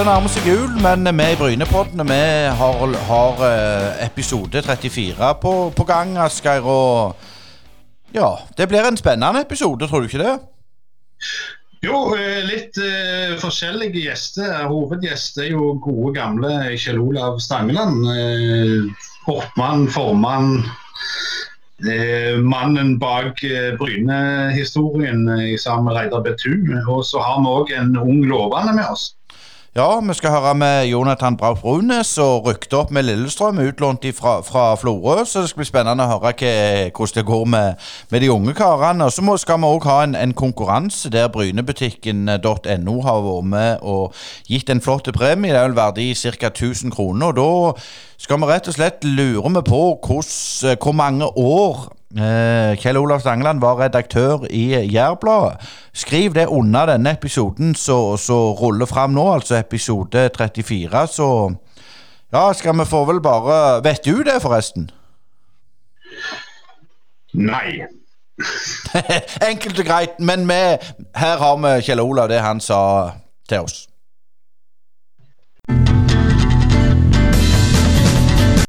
det nærmer seg jul, men vi i Brynepodden vi har, har eh, episode 34 på, på gang, Asgeir. Og ja, det blir en spennende episode, tror du ikke det? Jo, eh, litt uh, forskjellige gjester. Hovedgjest er jo gode, gamle Kjell Olav Stangeland. Uh, Hoppmann, formann. Mannen bak uh, Bryne-historien sammen med Reidar Betu. Og så har vi òg en ung lovende med oss. Ja, vi skal høre med Jonathan Brauch Brunes og rykte opp med Lillestrøm, utlånt fra, fra Florø. Så det skal bli spennende å høre hva, hvordan det går med, med, de unge karene. Og så skal vi òg ha en, en, konkurranse der brynebutikken.no har vært med og gitt en flott premie. Det er vel verdi ca. 1000 kroner. Og da skal vi rett og slett lure på hvordan, hvor mange år Kjell Olav Stangeland var redaktør i Jærbladet. Skriv det under denne episoden som ruller fram nå, altså episode 34. Så ja, skal vi få vel bare Vet du det, forresten? Nei. Enkelt og greit. Men vi, her har vi Kjell Olav, det han sa til oss.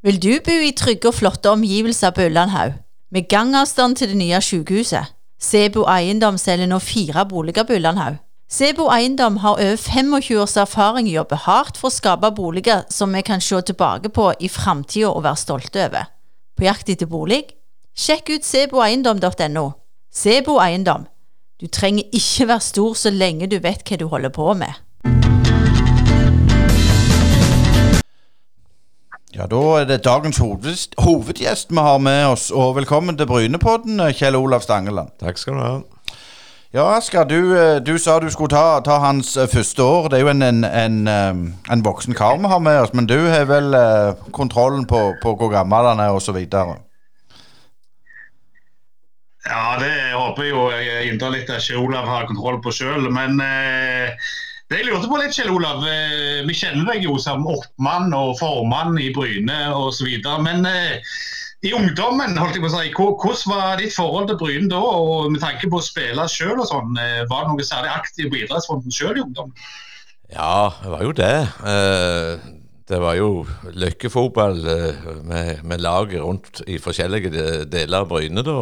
Vil du bo i trygge og flotte omgivelser på Ullandhaug? Med gangavstand til det nye sykehuset. Sebo Eiendom selger nå fire boliger på Ullandhaug. Sebo Eiendom har over 25 års erfaring i å jobbe hardt for å skape boliger som vi kan se tilbake på i framtida og være stolte over. På jakt etter bolig? Sjekk ut seboeiendom.no. Sebo Eiendom. Du trenger ikke være stor så lenge du vet hva du holder på med. Ja, Da er det dagens hovedgjest vi har med oss. Og velkommen til Brynepodden, Kjell Olav Stangeland. Takk skal du ha. Ja, Asker, du, eh, du, sa du skulle ta, ta, hans eh, første år. Det er jo en, en, en, eh, en voksen kar vi har med oss, men du har vel kontrollen på, på hvor gammel han er osv.? Ja, det håper jeg jo jeg innderlig at Kjell Olav har kontroll på sjøl. Men eh, jeg lurte på litt, Kjell Olav. Eh, vi kjenner deg jo som oppmann og formann i Bryne osv. Men eh, i ungdommen, holdt jeg på å si, hvordan var ditt forhold til Bryne da? Og med tanke på å spille sjøl og sånn, eh, var det noe særlig aktiv på idrettsfronten sjøl i ungdommen? Ja, det var jo det. Det var jo lykkefotball med, med laget rundt i forskjellige deler av Bryne. da,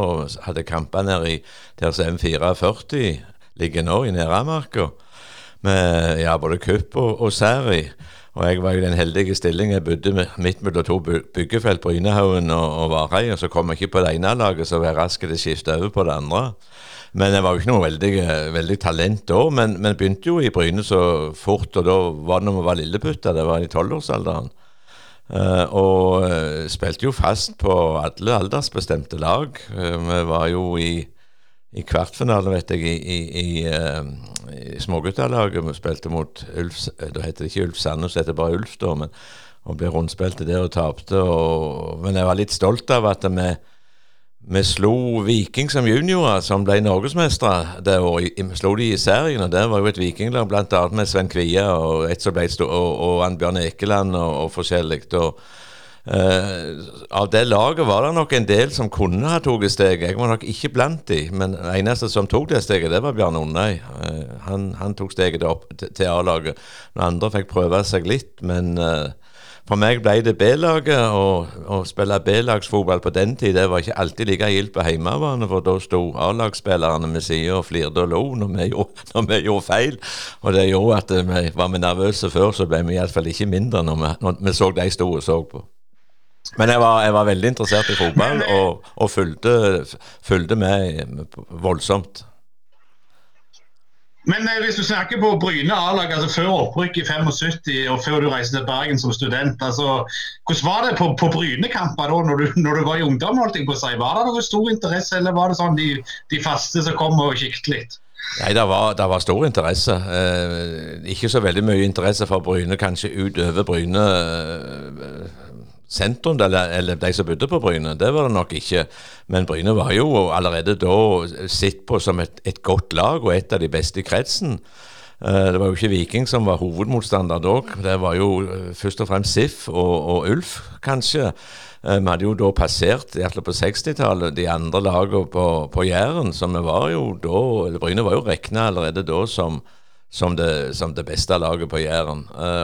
Hadde kamper nede i der som M44 ligger nå, i Neramarka med ja, både kupp og, og seri. Og jeg var i den heldige stillingen Jeg bodde midt mellom to byggefelt, Brynehaugen og, og Varheia. Så kom jeg ikke på det ene laget, så var jeg rask til å skifte over på det andre. Men jeg var jo ikke noe veldig, veldig talent da. Men, men begynte jo i Bryne så fort, og da var det når vi var lilleputter. Det var i tolvårsalderen. Uh, og uh, spilte jo fast på alle aldersbestemte lag. Uh, vi var jo i i kvartfinalen, vet jeg, i, i, i, uh, i småguttalaget. Vi spilte mot Ulf eh, Da heter det ikke Ulf Sandnes, det heter bare Ulf, da. Men, og ble rundspilte der og tapte. Men jeg var litt stolt av at vi, vi slo Viking som juniorer, som ble norgesmestere det året. Vi slo de i serien, og der var jo et vikinglag bl.a. med Sven Kvia og, og, og Annbjørn Ekeland og, og forskjellig. Og, Uh, av det laget var det nok en del som kunne ha tatt steget. Jeg var nok ikke blant de, men eneste som tok det steget, det var Bjørn Undøy. Uh, han, han, tok steget opp til A-laget. Den andre fikk prøve seg litt, men uh, for meg ble det B-laget. Å spille B-lagsfotball på den tid det var ikke alltid like gildt på hjemmebane, for da sto A-lagsspillerne med sida og flirte og lo når vi, gjorde, når vi, gjorde, feil. Og det gjorde at vi var vi nervøse før, så ble vi iallfall ikke mindre når vi, når vi så de sto og så på. Men jeg var, jeg var, veldig interessert i fotball og, og fulgte, fulgte, med voldsomt. Men eh, hvis du snakker på Bryne A-lag, altså før opprykk i 75 og før du reiste til Bergen som student, altså, hvordan var det på, på Bryne-kamper da når du, når du, var i ungdom? holdt jeg på å si? Var det noe stor interesse, eller var det sånn de, de faste som kom og kikket litt? Nei, det var, det var, stor interesse. Eh, ikke så veldig mye interesse for Bryne, kanskje utover Bryne. Eh, sentrum, eller, eller, de som bodde på Bryne. Det var det nok ikke. Men Bryne var jo allerede da sett på som et, et, godt lag og et av de beste i kretsen. Eh, det var jo ikke Viking som var hovedmotstander da. Det var jo eh, først og fremst SIF og, og Ulf, kanskje. Eh, vi hadde jo da passert, iallfall på 60-tallet, de andre lagene på, på Jæren. Så vi var jo da Bryne var jo regna allerede da som som det, som det beste laget på Jæren.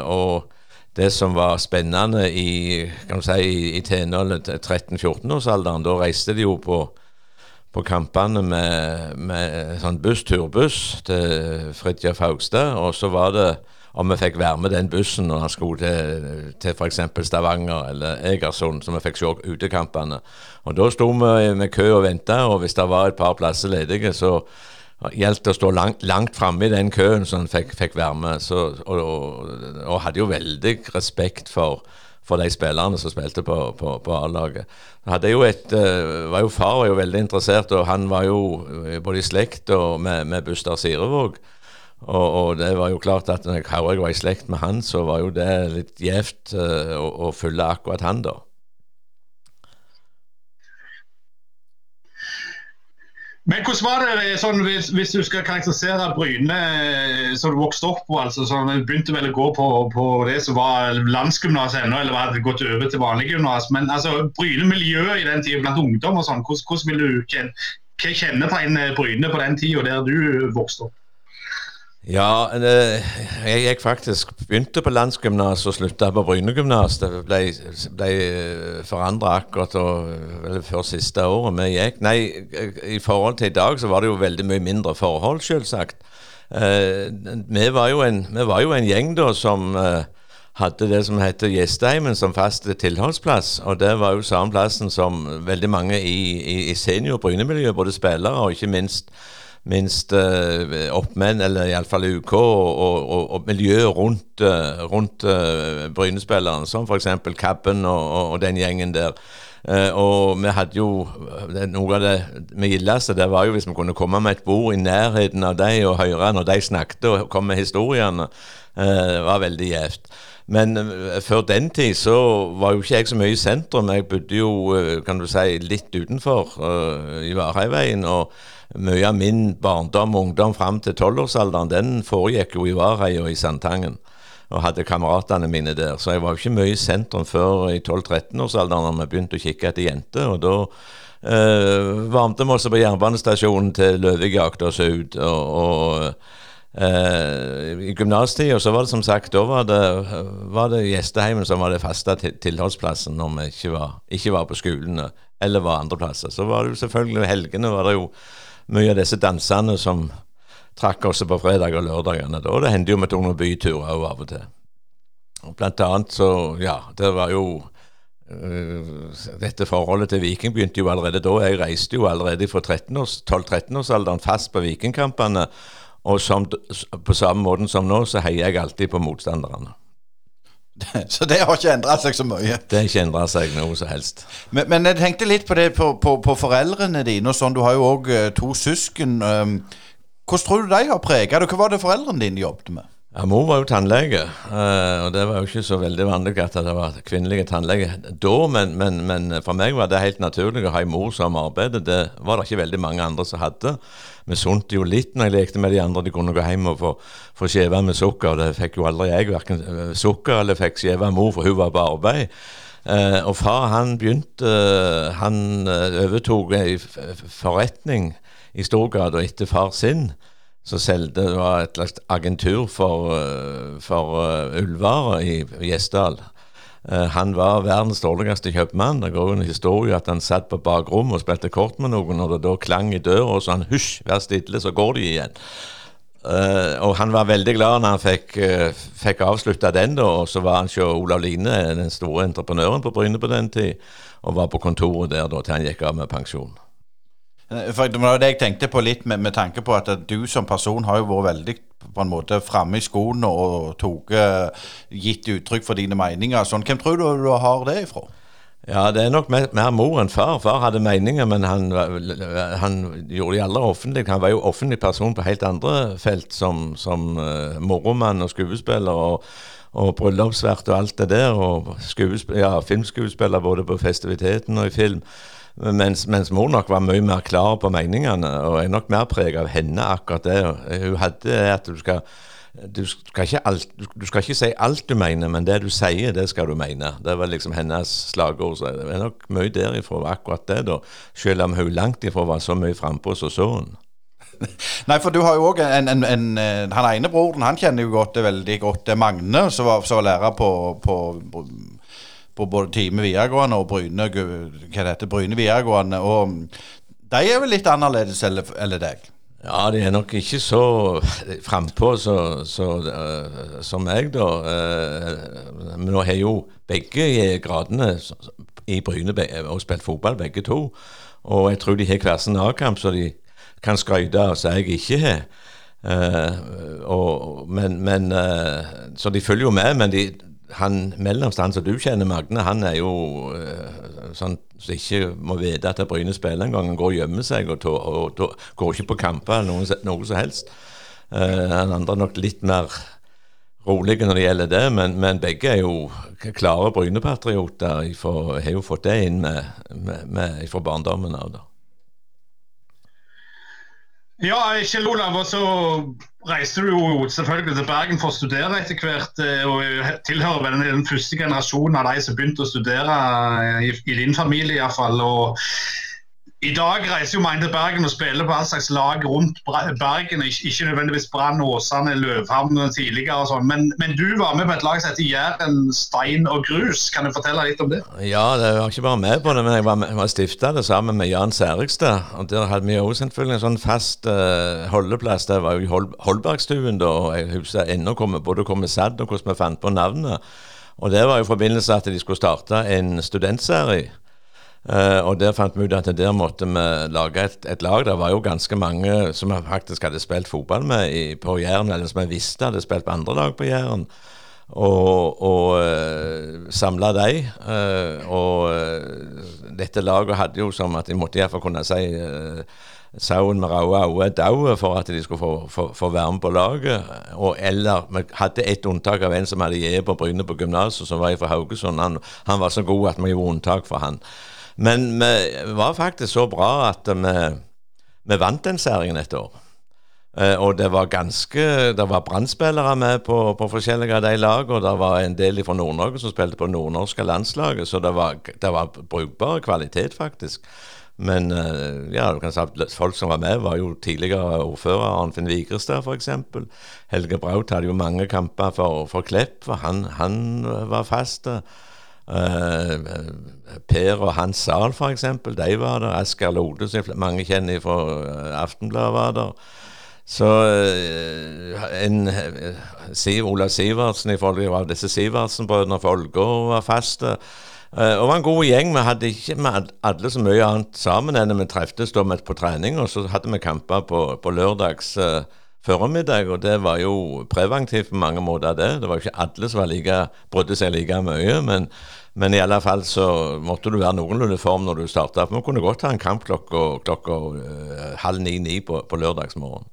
Og det som var spennende i si, i, i 13-14-årsalderen, da reiste de jo på, på kampene med, med sånn buss, turbuss til Fridtjof Haugstad. Og så var det om vi fikk være med den bussen når han skulle til, til f.eks. Stavanger eller Egersund, så vi fikk se utekampene. Og Da sto vi med kø og venta, og hvis det var et par plasser ledige, så gjaldt å stå langt, langt framme i den køen som han fikk, fikk være med. Så, og, og, og, hadde jo veldig respekt for, for de spillerne som spilte på, på, på A-laget. Uh, var jo Far var jo veldig interessert, og han var jo både i slekt med, med Buster Sirevåg. Og, og, det var jo klart at når jeg var i slekt med han, så var jo det litt gjevt uh, å, å følge akkurat han, da. Men hvordan var det sånn, hvis, hvis, du skal karakterisere Bryne eh, som du vokste opp på? altså sånn, Du begynte vel å gå på, på det som var landsgymnas ennå, eller hadde gått over til vanlig gymnas. Men altså, Bryne-miljøet i den tida blant ungdom og sånn, hvordan, hvordan vil du kjenne, hva kjennetegner Bryne på den tida der du vokste opp? Ja, jeg gikk faktisk Begynte på landsgymnas og slutta på Brynegymnas. Det ble, ble forandra akkurat og, vel, før siste året vi gikk. Nei, i forhold til i dag så var det jo veldig mye mindre forhold, selvsagt. Eh, vi, var jo en, var jo en gjeng da som eh, hadde det som heter Gjestheimen som fast tilholdsplass. Og det var jo samme plassen som veldig mange i, i, i senior Bryne-miljøet, både spillere og ikke minst minst uh, oppmenn, eller iallfall UK, og, og, og, miljøet rundt, uh, rundt uh, Bryne-spillerne, som f.eks. Cabben og, og, den gjengen der. Uh, og vi hadde jo Noe av det vi gildeste det var jo hvis vi kunne komme med et bord i nærheten av dem og høre når de snakket og kom med historiene. det var veldig gjevt. Men før den tid så var jo ikke jeg så mye i sentrum. Jeg bodde jo, kan du si, litt utenfor, i Varheimveien. og mye av min barndom og ungdom fram til tolvårsalderen, den foregikk jo i Varheia og i Sandtangen. Og hadde kameratene mine der. Så jeg var jo ikke mye i sentrum før i 12-13-årsalderen når vi begynte å kikke etter jenter. Og da øh, varmte vi oss på jernbanestasjonen til Løvik oss ut. og, og Uh, I gymnastida så var det som sagt Da var det, var det gjesteheimen som var det faste tilholdsplassen når vi ikke var, ikke var på skolene eller var andreplasser. Så var det jo selvfølgelig helgene var det jo mye av disse dansene som trakk også på fredag og lørdagene. Da det hendte jo vi tok noen byturer òg av og til. Og blant annet så, ja, det var jo uh, Dette forholdet til Viking begynte jo allerede da. Jeg reiste jo allerede fra 12-13-årsalderen fast på Vikingkampene. Og som, på samme måten som nå, så heier jeg alltid på motstanderne. Så det har ikke endra seg så mye? Det har ikke endra seg noe som helst. Men, men, jeg tenkte litt på det på, på, på foreldrene dine. og sånn, Du har jo òg uh, to søsken. Hvordan tror du de har prega det? Hva var det foreldrene dine jobbet med? Ja, Mor var jo tannlege, uh, og det var jo ikke så veldig vanlig at det var kvinnelige tannleger da. Men, men, men, for meg var det helt naturlig å ha en mor som arbeidet. Det var det ikke veldig mange andre som hadde. Vi sunte jo litt når jeg lekte med de andre. De kunne gå hjem og få, få skjeve med sukker. Det fikk jo aldri jeg, verken eh, sukker eller fikk skjeve mor, for hun var på arbeid. Uh, og far han begynte Han overtok ei forretning i stor grad, og etter far sin som solgte Det var et slags agentur for, eh, for uh, ullvarer i Gjesdal. Uh, han var verdens dårligste kjøpmann. Det går en historie at han satt på bakrommet og spilte kort med noen, og det da klang i døra, og så han 'hysj, vær stille, så går de igjen'. Uh, og han var veldig glad når han fikk, uh, fikk avslutta den, da, og så var han hos Olav Line, den store entreprenøren på Bryne på den tid, og var på kontoret der da til han gikk av med pensjon. Eh, for Det var det jeg tenkte på litt med, med, tanke på at du som person har jo vært veldig på en måte framme i skoene og tok, uh, gitt uttrykk for dine meninger. Sånn, Hvem tror du du har det ifra? Ja, det er nok mer mor enn far. Far hadde meninger, men han, han gjorde de aldri offentlig. Han var jo offentlig person på helt andre felt, som, som uh, moromann og skuespiller. og og bryllupsvert og alt det der. Og ja, filmskuespiller både på festiviteten og i film. Mens, mens, mor nok var mye mer klar på meningene, og er nok mer preget av henne akkurat det. Hun hadde at du skal du skal, alt, du skal, ikke si alt du mener, men det du sier, det skal du mene. Det var liksom hennes slagord. Så det er nok mye derifra akkurat det, da. Selv om hun langt ifra var så mye frampå som hun. Nei, for du har jo òg en, en, en, en Han ene broren han kjenner jo godt veldig godt. Er Magne, som var, var lærer på, på, på både Time videregående og Bryne Hva det heter, Bryne videregående. Og de er vel litt annerledes eller deg? Ja, de er nok ikke så frampå uh, som meg, da. Uh, men nå har jo begge gradene i Bryne og spilt fotball, begge to. Og jeg tror de har hver sin A-kamp, så de kan skryte av som jeg ikke har. Uh, og, men, men Så de følger jo med, men de, han mellomst, han som du kjenner, Magne, han er jo uh, sånn som ikke må vite at Bryne spiller engang. Han går og gjemmer seg og, og tå, går ikke på kamper eller noe, noe som helst. Uh, han andre er nok litt mer rolige når det gjelder det, men, men begge er jo klare Bryne-patrioter. Har jo fått det inn med, med, med fra barndommen av. da. Ja, Kjell Olav, og så reiste du jo selvfølgelig til Bergen for å studere etter hvert. Eh, og tilhører vel den første generasjonen av de som begynte å studere eh, i, i din familie iallfall. I dag reiser jo mange til Bergen og spiller på all slags lag rundt Bergen. Ikke, nødvendigvis Brann, Åsane, Løvhamn tidligere og sånn. Men, men, du var med på et lag som heter Jæren, Stein og Grus. Kan du fortelle litt om det? Ja, det var ikke bare med på det, men jeg var, var stifta det sammen med Jan Særikstad. Og der hadde vi også selvfølgelig en sånn fast uh, holdeplass. Det var jo Hol Holbergstuen da. og Jeg husker ennå både hvor vi satt og hvordan vi fant på navnet. Og det var jo i forbindelse at de skulle starte en studentserie. Uh, og Der fant vi ut at der måtte vi lage et, et, lag. Det var jo ganske mange som vi faktisk hadde spilt fotball med i, på Jæren, eller som jeg visste hadde spilt på andre lag på Jæren. Og, og uh, eh, samla dem. Uh, og dette laget hadde jo som at de måtte iallfall kunne si uh, Sauen med raue øyne død for at de skulle få, få, få, være med på laget. Og eller vi hadde ett unntak av en som hadde gitt på Bryne på gymnaset, som var fra Haugesund. Han, han, var så god at vi gjorde unntak for han. Men vi var faktisk så bra at vi, vi vant den serien et år. Uh, og det var ganske Det var brannspillere med på, på, forskjellige av de lagene. Det var en del fra Nord-Norge som spilte på nordnorske landslaget, så det var, det var brukbar kvalitet, faktisk. Men uh, ja, du kan si at folk som var med, var jo tidligere ordfører Arnfinn Vigrestad f.eks. Helge Braut hadde jo mange kamper for, for Klepp, for han, han var fast. Uh, per og Hans Zahl, f.eks., de var der. Asker Lode, som mange kjenner fra uh, Aftenbladet, var der. Så uh, en Siv, Ola Sivertsen i forhold til disse Sivertsen-brødrene fra var faste. Uh, og var en god gjeng. Vi hadde ikke med alle så mye annet sammen enn vi treftes på trening, og så hadde vi kamper på, på lørdags. Uh, formiddag, og det var jo preventivt på mange måter, det. Det var jo ikke alle som var like, brydde seg like mye, men, men i alle fall så måtte du være noenlunde form når du starta. Vi kunne godt ha en kamp klokka, klokka uh, halv ni-ni på, på lørdagsmorgen.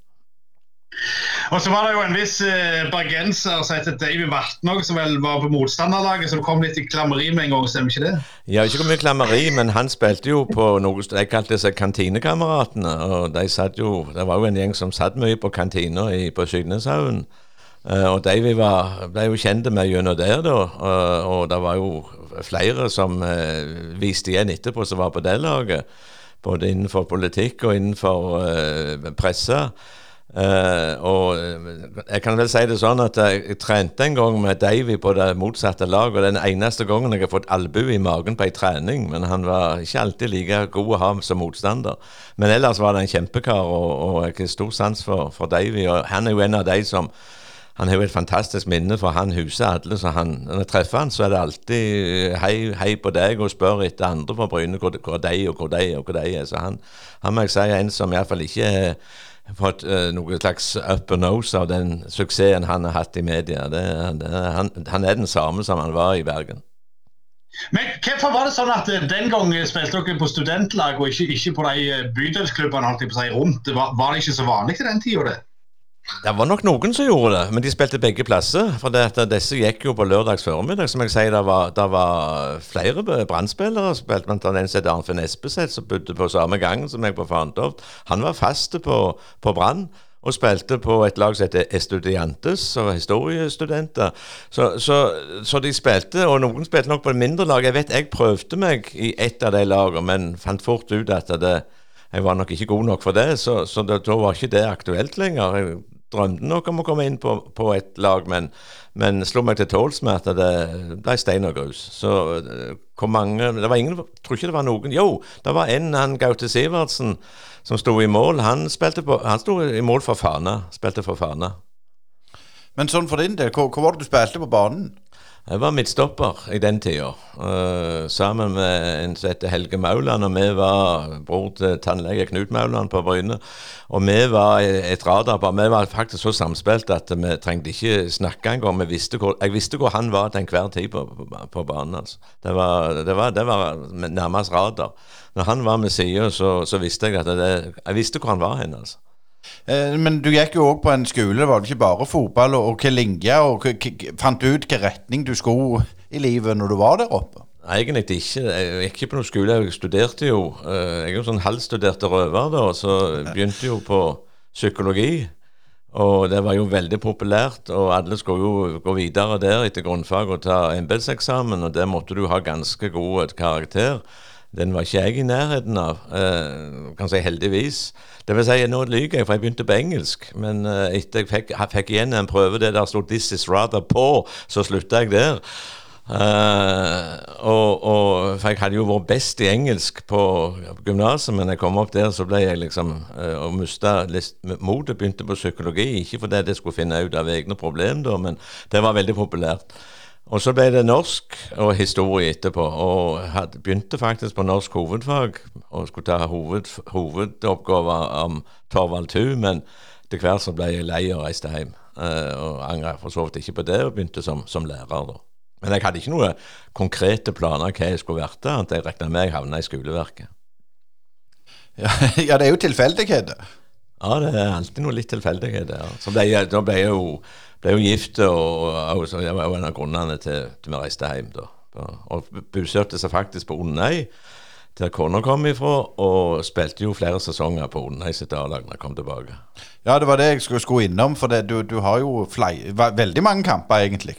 Og så var det jo en viss eh, bergenser som heter David Vatnåg, som vel var på motstanderlaget, som kom litt i klammeri med en gang, stemmer ikke det? Ja, ikke så mye klammeri, men han spilte jo på noe de kalte seg Kantinekameratene. Og de satt jo, det var jo en gjeng som satt mye på kantina på Skygneshaugen. Uh, og Davy ble jo kjent med gjennom der, da. Og, og det var jo flere som eh, viste igjen etterpå som var på det laget. Både innenfor politikk og innenfor presse. Uh, og eh, jeg kan vel si det sånn at jeg trente en gang med Davy på det motsatte laget. Og den eneste gangen jeg har fått albue i magen på ei trening. Men han var ikke alltid like god å ha som motstander. Men ellers var det en kjempekar, og, og jeg har stor sans for, for Davy. Og han er jo en av de som han har jo et fantastisk minne, for han huser alle. så han, Når jeg treffer han, så er det alltid hei, hei på deg, og spør etter andre fra Bryne hvor, hvor de og hvor de og hvor de er. Så han, han må jeg si er en som iallfall ikke er fått uh, noe slags and nose av den suksessen han har hatt i media. Det, det, han, han, er den samme som han var i Bergen. Men Hvorfor var det sånn at eh, den gangen spilte dere på studentlag og ikke, ikke på de eh, bydelsklubbene rundt? Var, var, det ikke så vanlig til den tida? Det var nok noen som gjorde det, men de spilte begge plasser. For det, disse gikk jo på lørdags formiddag. Som jeg sier, det var, det var flere Brann-spillere. Spilte blant annet en som het Arnfinn Espeseth, som bodde på samme gang som jeg på Fantoft. Han var fast på, på Brann. Og spilte på et lag som heter Estudiantes, og historiestudenter. Så, så, så, de spilte, og noen spilte nok på et mindre lag. Jeg vet jeg prøvde meg i ett av de lagene, men fant fort ut at det, jeg var nok ikke god nok for det, så, så da var ikke det aktuelt lenger. Jeg drømte nok om å komme inn på, på et lag, men, men slo meg til tåls med at det ble stein og grus. Så eh, hvor mange Det var ingen Tror ikke det var noen Jo, det var en, han Gaute Sivertsen, som sto i mål. Han, spilte han sto i mål for Fana. Spilte for Fana. Men sånn for din del, hvor, hvor var det du spilte på banen? Jeg var midtstopper i den tida, uh, sammen med en som heter Helge Mauland. Og vi var bror til tannlege Knut Mauland på Bryne. Og vi var et radarpar. Vi var faktisk så samspilt at vi trengte ikke snakke engang. Jeg visste hvor han var til enhver tid på, på, på banen. Altså. Det, var, det, var, det, var, nærmest radar. Når han var med sida, så, så, visste jeg at det, jeg visste hvor han var hen. Altså. Eh, men du gikk jo òg på en skole, det var ikke bare fotball og hvilken linje, og fant du ut hvilken retning du skulle i livet når du var der oppe? Egentlig ikke. Jeg gikk ikke på noen skole. Jeg studerte jo. Eh, jeg er jo sånn halvstuderte røver, da, så begynte jo på psykologi. Og det var jo veldig populært, og alle skulle jo gå videre der etter grunnfag og ta embetseksamen, og der måtte du ha ganske god karakter. Den var ikke jeg i nærheten av, eh, kan si heldigvis. Det vil si, nå lyver jeg, for jeg begynte på engelsk. Men eh, etter jeg fikk, fikk igjen en prøve det der sto 'This is rather poor', så slutta jeg der. Uh, og, og, For jeg hadde jo vært best i engelsk på gymnaset, men jeg kom opp der, så ble jeg liksom uh, og mista motet. Begynte på psykologi, ikke fordi jeg skulle finne ut av egne problemer, men det var veldig populært. Og så ble det norsk og historie etterpå. Og hadde, begynte faktisk på norsk hovedfag og skulle ta hoved, hovedoppgaver om Torvald Thu, men til hvert så ble jeg lei og reiste hjem. Uh, og angra for så vidt ikke på det, og begynte som, som lærer. da. Men jeg hadde ikke noen konkrete planer hva jeg skulle vært annet jeg regna med jeg havna i skoleverket. Ja, ja, det er jo tilfeldigheter. Ja, det er alltid noe litt tilfeldigheter. Ja. Så ble jeg, da ble jeg jo ble jo gift, og, og, og det var jo en av grunnene til at vi reiste hjem. da. Og bosatte seg faktisk på Undøy, der kona kom ifra, og spilte jo flere sesonger på Onnøy sitt A-lag da jeg kom tilbake. Ja, det var det jeg skulle, skulle innom, for det, du, du, har jo fly, veldig mange kamper, egentlig.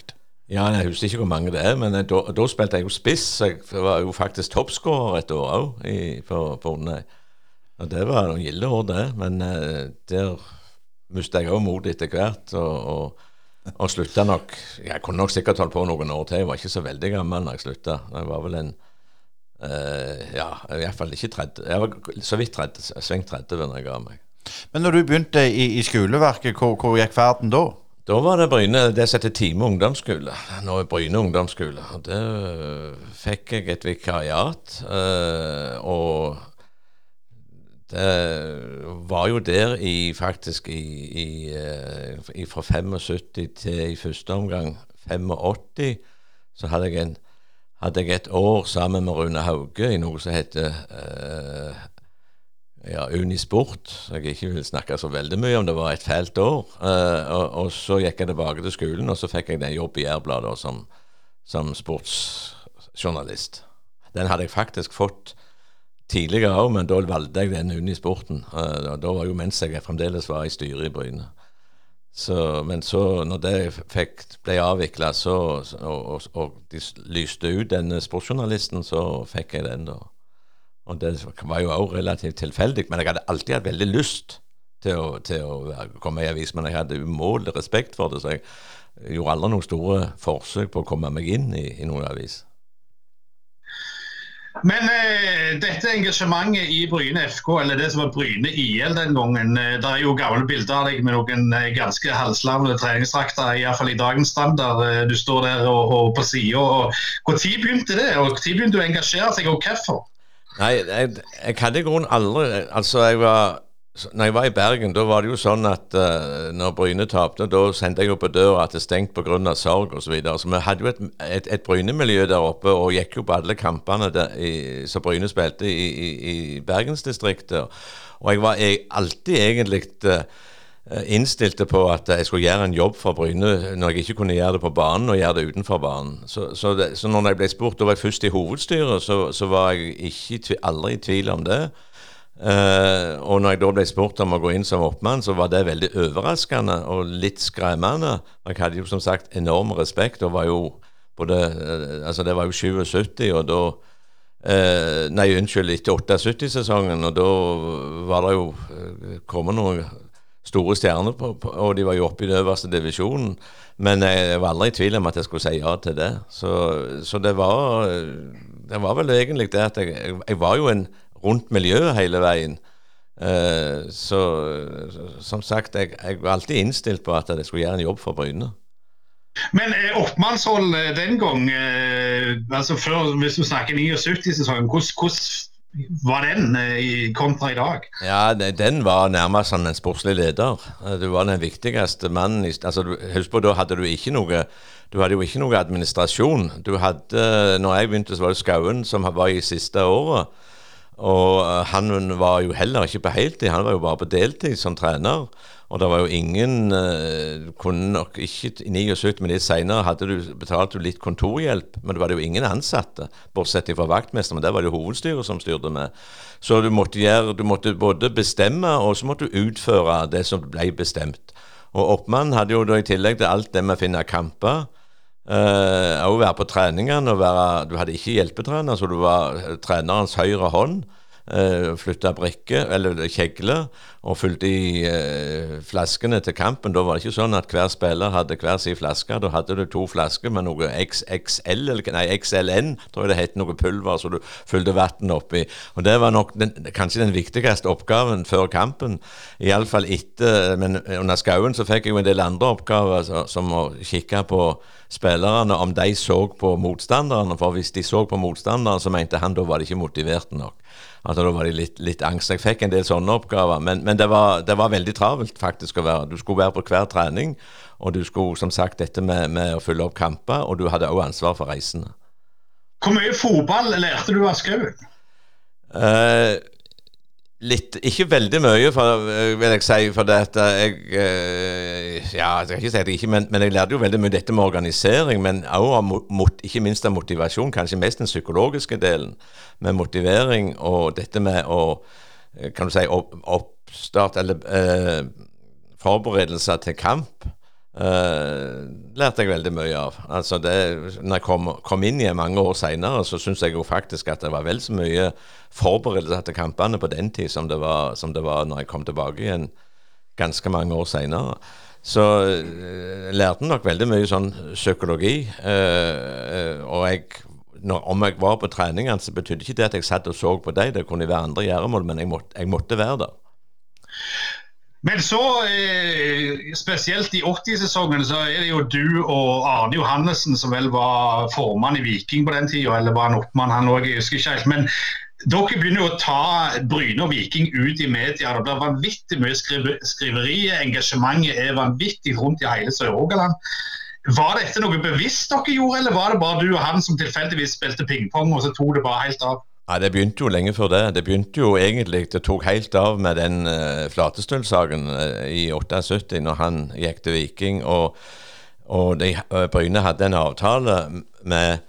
Ja, jeg husker ikke hvor mange det er, men da, spilte jeg jo spiss. Jeg var jo faktisk toppskårer et år òg på, på Undøy. Og det var noen gilde år, det. Men uh, der mista jeg òg motet etter hvert. og, og og slutta nok Jeg kunne nok sikkert holdt på noen år til. Jeg var ikke så veldig gammel da jeg slutta. Jeg var vel en uh, Ja, fall ikke 30. Jeg var så vidt 30, svingt 30 da jeg ga meg. Men når du begynte i, i skoleverket, hvor, hvor, gikk ferden da? Da var det Bryne, det som heter Time ungdomsskole. Nå er Bryne ungdomsskole. Og Der fikk jeg et vikariat. Uh, og det var jo der i faktisk i, i, eh, fra 75 til i første omgang 85, så hadde jeg, en, hadde jeg et år sammen med Rune Hauge i noe som heter uh, ja, Unisport. Jeg ikke vil snakke så veldig mye om det var et fælt år. Uh, og, og, så gikk jeg tilbake til skolen, og så fikk jeg den jobb i Jærbladet som, som sportsjournalist. Den hadde jeg faktisk fått tidligere òg, men da valgte jeg den Unisporten. Uh, da var jo mens jeg fremdeles var i styret i Bryne. Så, men så, når det fikk, ble avvikla, og, og, og, de lyste ut denne sportsjournalisten, så fikk jeg den, da. Og det var jo òg relativt tilfeldig, men jeg hadde alltid hatt veldig lyst til å, til å komme i avis. Men jeg hadde umålelig respekt for det, så jeg gjorde aldri noen store forsøk på å komme meg inn i, i noen avis. Men eh, dette engasjementet i Bryne FK, eller det som var Bryne IL den gangen eh, Det er jo gamle bilder av deg med noen eh, ganske halslavne treningsdrakter, iallfall i dagens standard. Eh, du står der og, og på sida. Når begynte det? Og Når begynte du å engasjere seg, og hvorfor? Nei, jeg, jeg hadde i grunnen aldri Altså, jeg var når jeg var i Bergen, da var det jo sånn at uh, når Bryne tapte, da sendte jeg jo på døra at det er stengt pga. sorg osv. Så, videre. så vi hadde jo et, et, et Bryne-miljø der oppe og gikk jo på alle kampene som Bryne spilte i, i, i Bergensdistriktet. Og jeg var jeg, alltid egentlig uh, innstilte på at jeg skulle gjøre en jobb for Bryne når jeg ikke kunne gjøre det på banen, og gjøre det utenfor banen. Så, så, det, så når jeg ble spurt, da var jeg først i hovedstyret, så, så var jeg ikke, aldri i tvil om det. Uh, og når jeg da ble spurt om å gå inn som oppmann, så var det veldig overraskende og litt skremmende. Jeg hadde jo som sagt enorm respekt og var jo både uh, Altså, det var jo 77, og da Eh, nei, unnskyld, etter 78-sesongen, og da var det jo eh, kommet noen store stjerner, på, på, og de var jo oppe i den øverste divisjonen. Men jeg var aldri i tvil om at jeg skulle si ja til det. Så, så det var det var vel egentlig det at jeg, jeg, jeg var jo en rundt miljøet hele veien. Uh, så som sagt, jeg, jeg, var alltid innstilt på at jeg skulle gjøre en jobb for Bryne. Men eh, oppmannshold eh, den gang, eh, altså før, hvis du snakker 79-sesongen, hvordan var den eh, kontra i dag? Ja, Den var nærmest som en sportslig leder. Du var den viktigste mannen. altså, Husk på, da hadde du ikke noe du hadde jo ikke noe administrasjon. Du hadde, når jeg begynte, så var det Skauen som var i siste året. Og eh, han var jo heller ikke på heltid, han var jo bare på deltid som trener. Og det var jo ingen uh, kunne nok ikke I 79, men litt seinere hadde du betalt litt kontorhjelp, men det var jo ingen ansatte, bortsett fra vaktmester. Men det var det hovedstyret som styrte med. Så du måtte, gjøre, du måtte både bestemme, og så måtte du utføre det som ble bestemt. Og oppmannen hadde jo da i tillegg til alt det med å finne kamper òg uh, være på treningene. Du hadde ikke hjelpetrener, så du var trenerens høyre hånd. Uh, flytta brikke, eller kjegle, og fylte i eh, flaskene til kampen. Da var det ikke sånn at hver spiller hadde hver sin flaske. Da hadde du to flasker med noe XXL, eller nei, XLN, tror jeg det het, noe pulver, så du fylte vann oppi. Og Det var nok den, kanskje den viktigste oppgaven før kampen. Iallfall etter Men under Skauen så fikk jeg jo en del andre oppgaver, så, som å kikke på spillerne om de så på motstanderne. For hvis de så på motstanderen, så mente han da var de ikke motiverte nok. Altså Da var det litt, litt angst. Jeg fikk en del sånne oppgaver. Men, men det, var, det, var, veldig travelt faktisk å være. Du skulle være på hver trening, og du skulle som sagt dette med, med å fylle opp kamper, og du hadde også ansvar for reisene. Hvor mye fotball lærte du av Skauen? Uh, Litt, ikke veldig mye, for, eh, vil jeg si. For dette, jeg eh, Ja, jeg skal ikke si det ikke, men, men, jeg lærte jo veldig mye dette med organisering. Men også ikke minst av motivasjon. Kanskje mest den psykologiske delen. Med motivering og dette med å Kan du si oppstart eller eh, forberedelser til kamp. Uh, lærte jeg veldig mye av. Altså det, når jeg kom, kom inn igjen mange år seinere, så syns jeg jo faktisk at det var vel så mye forberedelser til kampene på den tid som det, var, som det var når jeg kom tilbake igjen ganske mange år seinere. Så uh, lærte nok veldig mye sånn psykologi. Uh, og jeg, når, om jeg var på treningene, så betydde ikke det at jeg satt og så på dem. Det kunne være andre gjøremål, men jeg måtte, jeg måtte være der. Men så, eh, spesielt i 80-sesongen, så er det jo du og Arne Johannessen som vel var formann i Viking på den tida, eller var han oppmann, han òg, jeg husker ikke helt. Men dere begynner jo å ta Bryne og Viking ut i media. Det blir vanvittig mye skriveri. Engasjementet er vanvittig rundt i hele Sør-Rogaland. Var dette noe bevisst dere gjorde, eller var det bare du og han som tilfeldigvis spilte pingpong, og så tok det bare helt av? Ja, Det begynte jo lenge før det. Det begynte jo egentlig, det tok helt av med den uh, Flatestøl-saken uh, i 78, når han gikk til Viking. Og, og de, uh, Bryne hadde en avtale med,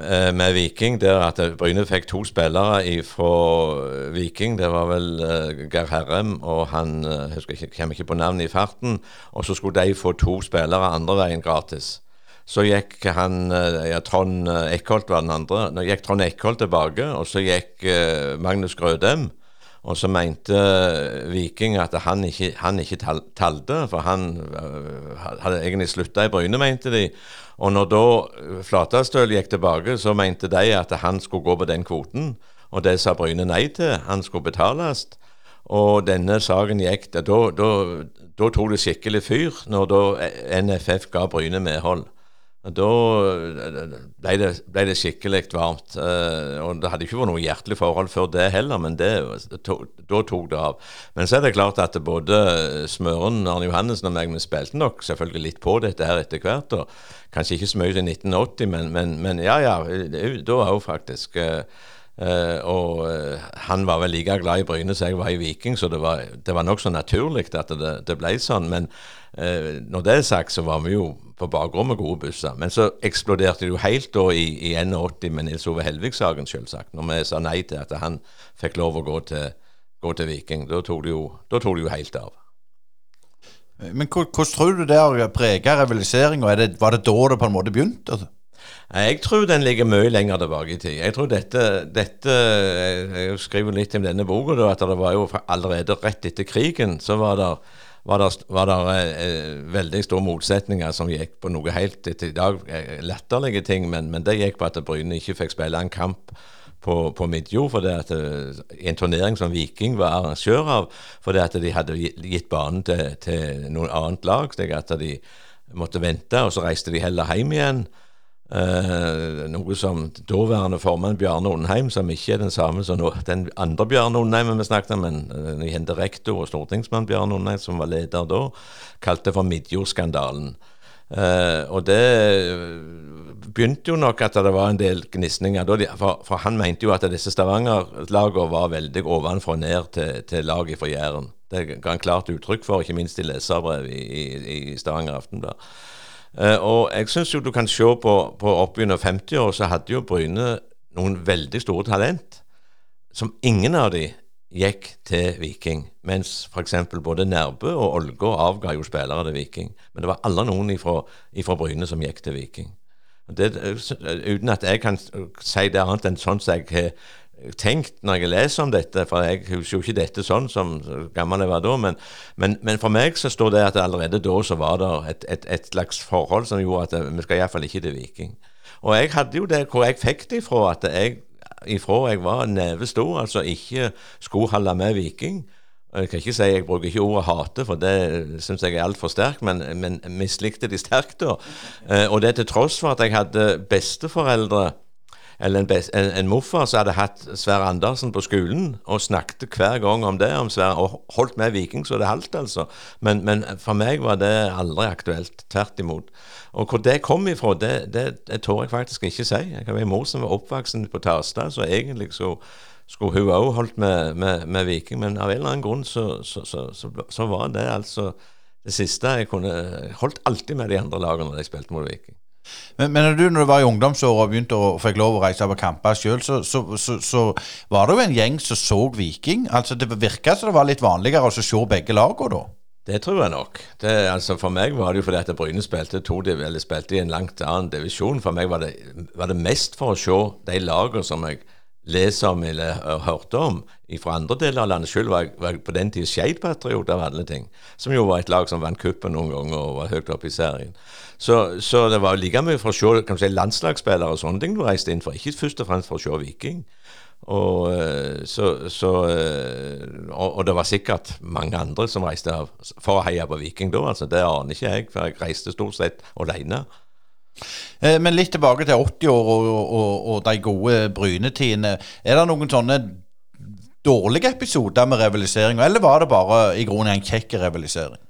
uh, med, Viking der at Bryne fikk to spillere fra Viking. Det var vel Geir Herrem og han jeg husker ikke, kommer ikke på navnet i farten. Og så skulle de få to spillere andre veien gratis. Så gikk han eh, ja, Trond eh, Eckholt var den andre. Nå gikk Trond Eckholt tilbake, og så gikk eh, Magnus Grødem. Og så mente uh, Viking at han ikke, han ikke tal talte, for han uh, hadde egentlig slutta i Bryne, mente de. Og når da Flatastøl gikk tilbake, så mente de at han skulle gå på den kvoten. Og det sa Bryne nei til. Han skulle betales. Og denne saken gikk Da, da, da tok det skikkelig fyr, når da NFF ga Bryne medhold. Da ble det, ble det skikkelig varmt. Uh, og Det hadde ikke vært noe hjertelig forhold før det heller, men det, to, da tok det av. Men så er det klart at både Smøren, Arne Johannessen og meg, vi spilte nok selvfølgelig litt på dette her etter hvert. Og kanskje ikke så mye i 1980, men, men, men ja, ja, da òg faktisk. Uh, og han var vel like glad i Bryne som jeg var i Viking, så det var, det var nokså naturlig at det, det, ble sånn. Men uh, når det er sagt, så var vi jo på bakrommet gode busser. Men så eksploderte det jo helt da i, i 81 med Nils Ove Helvik-saken, selvsagt. Når vi sa nei til at han fikk lov å gå til, gå til Viking. Da tok, det jo, da tok det jo helt av. Men hvordan tror du det har prega rivaliseringa? Var det da det på en måte begynte? Jeg tror den ligger mye lenger tilbake i tid. Jeg tror dette, dette Jeg skriver litt om denne boka, at det var jo allerede rett etter krigen så var det var det, var det eh, veldig store motsetninger som gikk på noe helt til i dag eh, latterlige ting, men, men, det gikk på at Bryne ikke fikk spille en kamp på, på Midtjord fordi at eh, en turnering som Viking var arrangør av, fordi at de hadde gitt banen til, til noen annet lag, slik at de måtte vente, og så reiste de heller hjem igjen. Uh, noe som daværende formann Bjarne Undheim, som ikke er den samme som den andre Bjarne Undheim vi snakket om, men den igjen rektor og stortingsmann Bjarne Undheim, som var leder da, kalte for Midjordskandalen. Eh, og det begynte jo nok at det var en del gnisninger. For, for, han mente jo at disse Stavanger-lagene var veldig ovenfra og ned til, til laget fra Jæren. Det ga han klart uttrykk for, ikke minst i leserbrev i, i, i Stavanger Aftenblad. Uh, og jeg syns jo du kan se på, på opp under 50 år, så hadde jo Bryne noen veldig store talent, som ingen av de gikk til Viking. Mens f.eks. både Nærbø og Ålgård avga jo spillere til Viking. Men det var alle noen ifra, Bryne som gikk til Viking. Det, uten at jeg kan si det annet enn sånn som jeg har tenkt når jeg leser om dette, for jeg husker jo ikke dette sånn som gammel jeg var da, men, men, men, for meg så står det at allerede da så var det et, et, et slags forhold som gjorde at vi skal iallfall ikke til Viking. Og jeg hadde jo det hvor jeg fikk det ifra, at jeg ifra jeg var nevestor, altså ikke skulle holde med Viking. Jeg kan ikke si jeg bruker ikke ordet hate, for det syns jeg er altfor sterkt, men, men mislikte de sterkt da. Eh, og det til tross for at jeg hadde besteforeldre eller en, en, en morfar som hadde hatt Sverre Andersen på skolen og snakket hver gang om det, om Sverre, og holdt med Viking så det halvt, altså. Men, men, for meg var det aldri aktuelt. Tvert imot. Og hvor det kom ifra, det, det, det tør jeg faktisk ikke si. Jeg kan være mor som var oppvokst på Tarstad, så egentlig så skulle hun òg holdt med, med, med, Viking, men av en eller annen grunn så, så, så, så var det altså det siste jeg kunne Holdt alltid med de andre lagene når jeg spilte mot Viking. Men, men du når du var i ungdomsåra og begynte å fikk lov å reise på kamper sjøl, så, så, så, så, var det jo en gjeng som så Viking. Altså Det virka som det var litt vanligere å se begge lagene da? Det tror jeg nok. Det, altså For meg var det jo fordi at Bryne spilte, to, eller spilte i en langt annen divisjon. For meg var det, var det mest for å se de lagene som jeg leser om eller hørte om fra andre deler av landet. Selv var jeg, på den tida Skeid-patriot av alle ting, som jo var et lag som vant cupen noen ganger og var høyt oppe i serien. Så, så, det var like mye for å se kan si, landslagsspillere og sånne ting du reiste inn for, ikke først og fremst for å se Viking. Og, eh, så, så, eh, og, og, det var sikkert mange andre som reiste for å heie på Viking da. altså Det aner ikke jeg, for jeg reiste stort sett alene. Eh, men litt tilbake til 80-år og, og, og, de gode Brynetidene. Er det noen sånne dårlige episoder med rivalisering, eller var det bare i grunnen en kjekk rivalisering?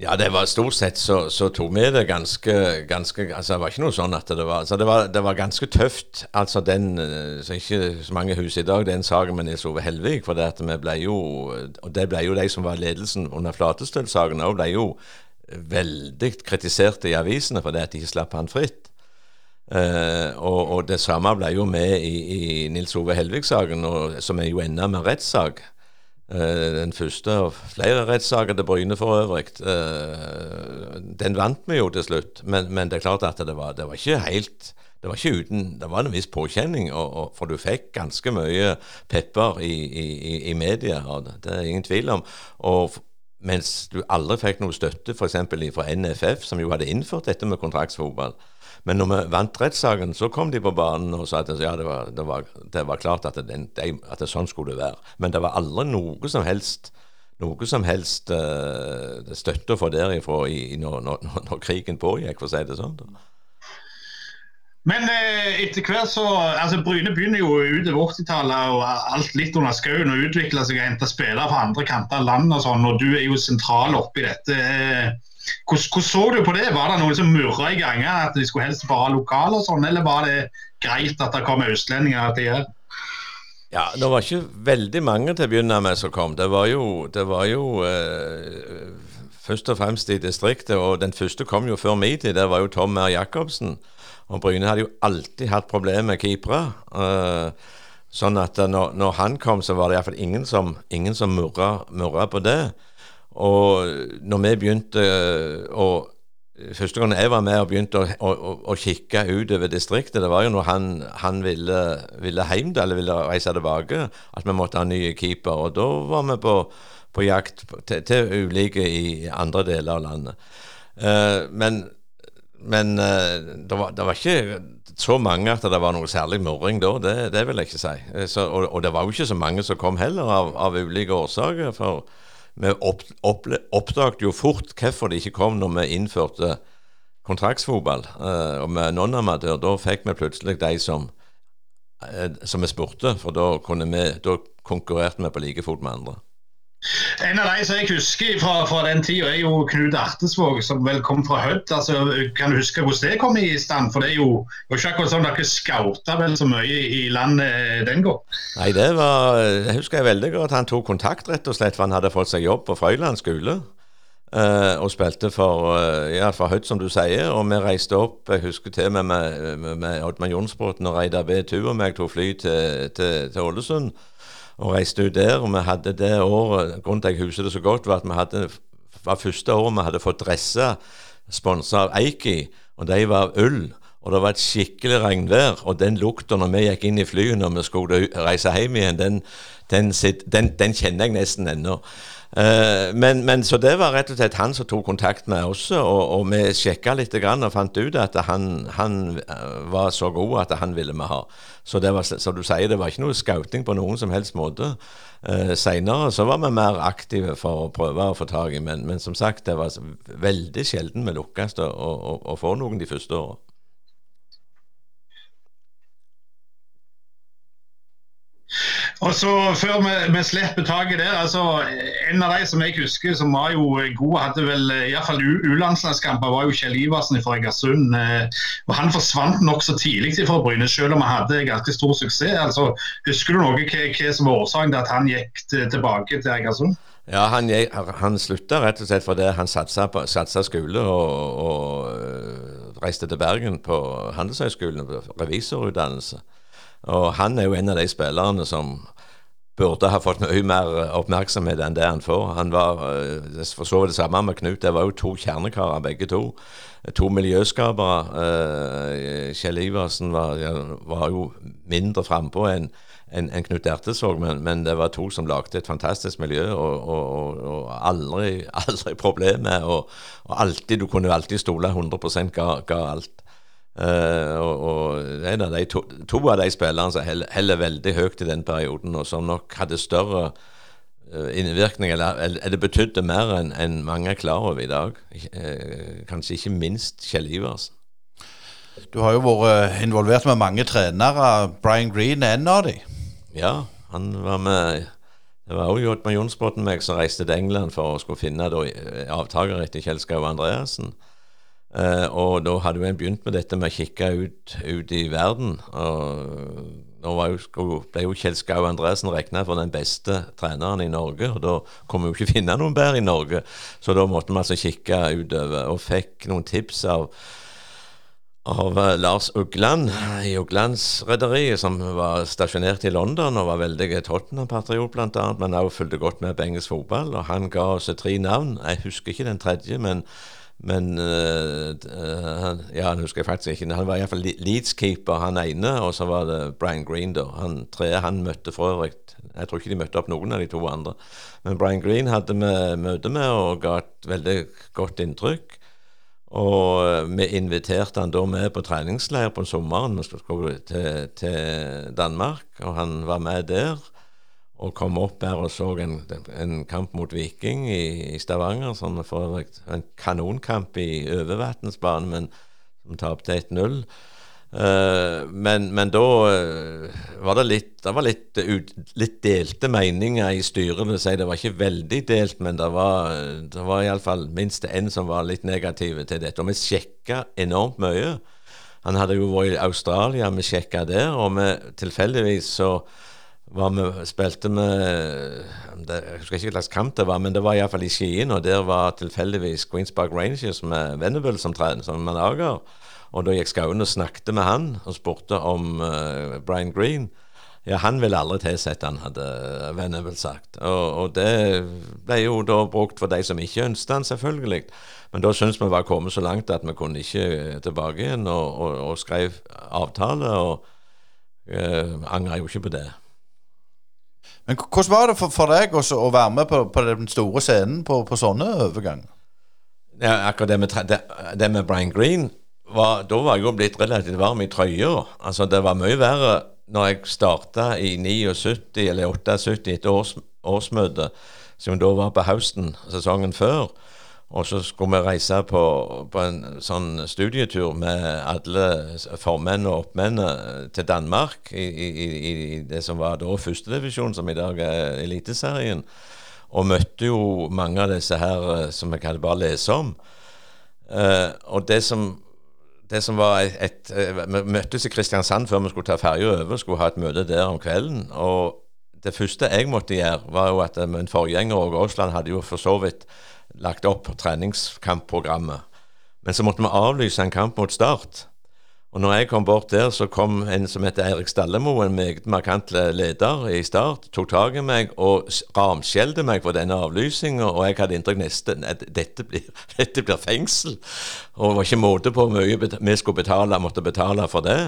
Ja, det var stort sett så, så tok vi det ganske, ganske altså Det var ikke noe sånn at det var altså det var, det var ganske tøft. Altså den eh, så Ikke så mange hus i dag, den saken med Nils Ove Helvik. For det at vi ble jo Og det ble jo de som var ledelsen under Flatestøl-saken òg, ble jo veldig kritisert i avisene for det at de ikke slapp han fritt. Uh, og, og, det samme ble jo med i, i Nils Ove Helvik-saken, som er jo enda med rettssak. Uh, den første av flere rettssaker til Bryne for øvrig. Uh, den vant vi jo til slutt, men, men, det er klart at det var, det var ikke helt det var ikke uten, det var en viss påkjenning, og, og, for du fikk ganske mye pepper i, i, i media. og Det er ingen tvil om. Og mens du aldri fikk noe støtte f.eks. fra NFF, som jo hadde innført dette med kontraktsfotball. Men når vi vant rettssaken, så kom de på banen og sa at ja, det, var, det, var, det var, klart at, den, at sånn skulle det være. Men det var aldri noe som helst noe som helst uh, støtte å få derifra i, når, når, når, krigen pågikk, for å si det sånn. Men eh, etter hvert så altså Bryne begynner jo utover 80-tallet og alt litt under skauen og utvikler seg og henter spillere fra andre kanter av landet og sånn, og du er jo sentral oppi dette. Eh, hvordan, så du på det? Var det noen som murra i ganger at de skulle helst bare ha lokale og sånn, eller var det greit at det kom østlendinger til her? Ja, det var ikke veldig mange til å begynne med som kom. Det var jo, det var jo eh, først og fremst i distriktet, og den første kom jo før min tid. Det var jo Tom Mer Jacobsen. Og Bryne hadde jo alltid hatt problemer med keepere. Uh, sånn at når, når, han kom, så var det iallfall ingen som, ingen som murra, på det. Og når vi begynte å Første gang jeg var med og begynte å, å, å kikke utover distriktet, det var jo når han, han ville, ville hjem eller ville reise tilbake, at vi måtte ha nye keeper. Og da var vi på, på jakt til, til, ulike i andre deler av landet. Uh, men men uh, det, var, det, var, ikke så mange at det var noe særlig murring da, det, det vil jeg ikke si. Så, og, og, det var jo ikke så mange som kom heller, av, av ulike årsaker. For vi opp, opp, oppdaget jo fort hvorfor det ikke kom når vi innførte kontraktsfotball og med non-amatør. Da fikk vi plutselig de som, som vi spurte, for da, vi, da konkurrerte vi på like fot med andre. En av de som jeg husker fra, fra den tida, er jo Knut Artesvåg, som vel kom fra Hødd. Altså, kan du huske hvordan det kom i stand? For det er jo, ikke akkurat sånn dere skauta vel så mye i landet den gang? Nei, det var Jeg husker jeg veldig godt. Han tok kontakt, rett og slett, for han hadde fått seg jobb på Frøyland skole. Uh, og spilte for, uh, ja, for Hødd, som du sier. Og vi reiste opp Jeg husker til med, med, med Oddmar Jonsbråten og Reidar B. Tu og meg tok fly til, til, til Ålesund og reiste ut der. Og vi hadde det året Grunnen til at jeg husker det så godt, var at vi hadde var første året vi hadde fått dresser sponsa av Eiki, og de var ull. Og det var et skikkelig regnvær, og den lukta når vi gikk inn i flyet når vi skulle reise hjem igjen, den, den, den, den kjenner jeg nesten ennå. Uh, men, men, Så det var rett og slett han som tok kontakt med oss, og, og vi sjekka litt grann og fant ut at han, han uh, var så god at han ville vi ha. Så det var, som du sier, det var ikke noe scouting på noen som helst måte. Uh, Seinere så var vi mer aktive for å prøve å få tak i, men, men som sagt, det var veldig sjelden vi lukkes å få noen de første åra. Og så Før vi, vi slipper taket der, altså en av de som jeg husker som var jo god, hadde vel iallfall U-landslagskamper, var jo Kjell Iversen fra Egersund. Eh, og Han forsvant nokså tidlig fra Bryne, selv om han hadde ganske stor suksess. altså Husker du noe hva, hva som var årsaken til at han gikk tilbake til Egersund? Ja, Han, han slutta rett og slett fordi han satsa, på, satsa skole og, og, eh, reiste til Bergen på Handelshøyskolen, revisorutdannelse. Og han er jo en av de spillerne som burde ha fått mye mer oppmerksomhet enn det han får. Han var eh, for så vidt det samme med Knut. Det var jo to kjernekarer, begge to. To miljøskapere. Eh, Kjell Iversen var, var jo mindre frampå enn enn en Knut Ertesvåg, men, men, det var to som lagde et fantastisk miljø, og, og, og aldri, aldri problemer. Og, og, alltid, du kunne alltid stole 100 ga, ga alt. Uh, og, og en av de to, to, av de spillerne som heller, heller, veldig høyt i den perioden, og som nok hadde større uh, innvirkning, eller, eller det betydde mer enn en mange er klar over i dag. Uh, kanskje ikke minst Kjell Iversen. Du har jo vært involvert med mange trenere. Brian Green er en av de. Ja, han var med Det var også Jodman Jonsbotn meg som reiste til England for å skulle finne avtaker etter Kjell Skau Andreassen. Uh, og da hadde jo en begynt med dette med å kikke ut, ut i verden. Og nå jo, ble jo Kjell Skau Andresen regna for den beste treneren i Norge. Og da kunne vi jo ikke finne noen bedre i Norge, så da måtte vi altså kikke utover. Og fikk noen tips av, av eh, Lars Ugland i Uglandsrederiet, som var stasjonert i London og var veldig Tottenham-patriot bl.a., men også fulgte godt med på engelsk fotball. Og han ga oss tre navn. Jeg husker ikke den tredje, men men uh, ja, han husker jeg faktisk ikke. Han var iallfall Leeds-keeper, han ene. Og så var det Brian Green, da. Han tredje han møtte for øvrig Jeg tror ikke de møtte opp noen av de to andre. Men Brian Green hadde vi møte med og ga et veldig godt inntrykk. Og vi inviterte han da med på treningsleir på sommeren. Vi skulle til, til Danmark, og han var med der og kom opp her og så en, en kamp mot Viking i, i Stavanger, som for øvrig en kanonkamp i overvannsbanen, men som tapte 1-0. Uh, eh, men, men, da uh, var det litt Det var litt, ut, litt delte meninger i styret. Si. det var ikke veldig delt, men det var, det var iallfall minst én som var litt negative til dette. Og vi sjekka enormt mye. Han hadde jo vært i Australia, vi sjekka der, og vi tilfeldigvis så vi, spilte med Jeg husker ikke hva kamp det var, men det var iallfall i Skien. Og der var tilfeldigvis Queens Park Rangers med Venable som, som manager. Og da gikk Skauen og snakket med han og spurte om uh, Brian Green. Ja, han ville aldri tilsette han, hadde vennen sagt. Og, og, det ble jo da brukt for de som ikke ønsket han, selvfølgelig. Men da syntes vi var kommet så langt at vi kunne ikke tilbake igjen, og, og, og skrev avtale, og uh, angrer jo ikke på det. Men hvordan var det for, for deg også å være med på, på den store scenen på, på sånne overganger? Ja, akkurat det med, det, det med Brian Green var, Da var jeg jo blitt relativt varm i trøya. Altså, det var mye verre når jeg starta i 79 eller 78 etter års, årsmøte, som da var på høsten sesongen før. Og så skulle vi reise på, på en sånn studietur med alle formenn og oppmenn til Danmark i, i, i, det som var da førstedivisjon, som i dag er Eliteserien. Og møtte jo mange av disse her eh, som jeg kan bare lese om. Eh, og det som, det som var et, et eh, Vi møttes i Kristiansand før vi skulle ta ferja over, skulle ha et møte der om kvelden. Og det første jeg måtte gjøre, var jo at eh, min forgjenger Åge Aasland hadde jo for så vidt lagt opp treningskampprogrammet. Men så måtte vi avlyse en kamp mot Start. Og når jeg kom bort der, så kom en som heter Eirik Stallemo, en meget markant leder i Start, tok tak i meg og ramskjelte meg for denne avlysinga, og jeg hadde inntrykk nesten at dette blir, dette blir fengsel. Og det var ikke måte på hvor mye vi skulle betale, måtte betale for det.